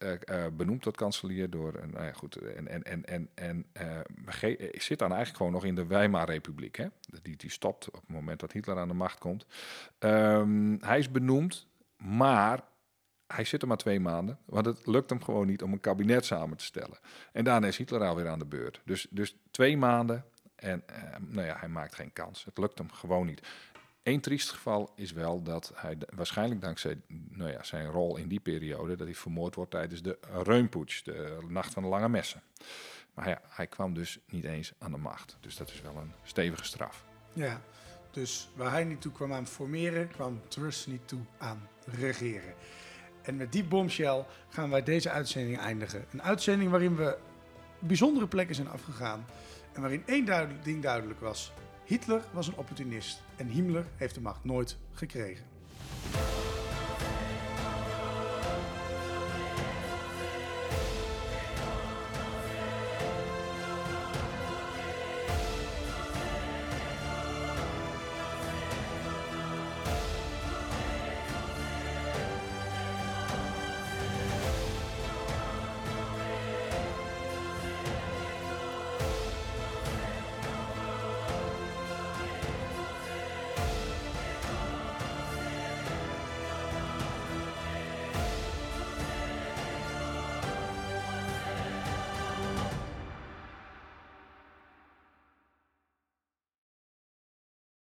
[SPEAKER 2] benoemd tot kanselier door een, nou goed, en, en, en, en, en eh, eh, zit dan eigenlijk gewoon nog in de Weimar-republiek. Hè? Die, die stopt op het moment dat Hitler aan de macht komt. Ehm, hij is benoemd, maar hij zit er maar twee maanden, want het lukt hem gewoon niet om een kabinet samen te stellen. En daarna is Hitler alweer aan de beurt. Dus, dus twee maanden en eh, nou ja, hij maakt geen kans. Het lukt hem gewoon niet. Eén triest geval is wel dat hij waarschijnlijk dankzij nou ja, zijn rol in die periode, dat hij vermoord wordt tijdens de Reunputsch, de Nacht van de Lange Messen. Maar ja, hij kwam dus niet eens aan de macht. Dus dat is wel een stevige straf.
[SPEAKER 1] Ja, dus waar hij niet toe kwam aan formeren, kwam Truss niet toe aan regeren. En met die bombshell gaan wij deze uitzending eindigen. Een uitzending waarin we bijzondere plekken zijn afgegaan. En waarin één ding duidelijk was. Hitler was een opportunist en Himmler heeft de macht nooit gekregen.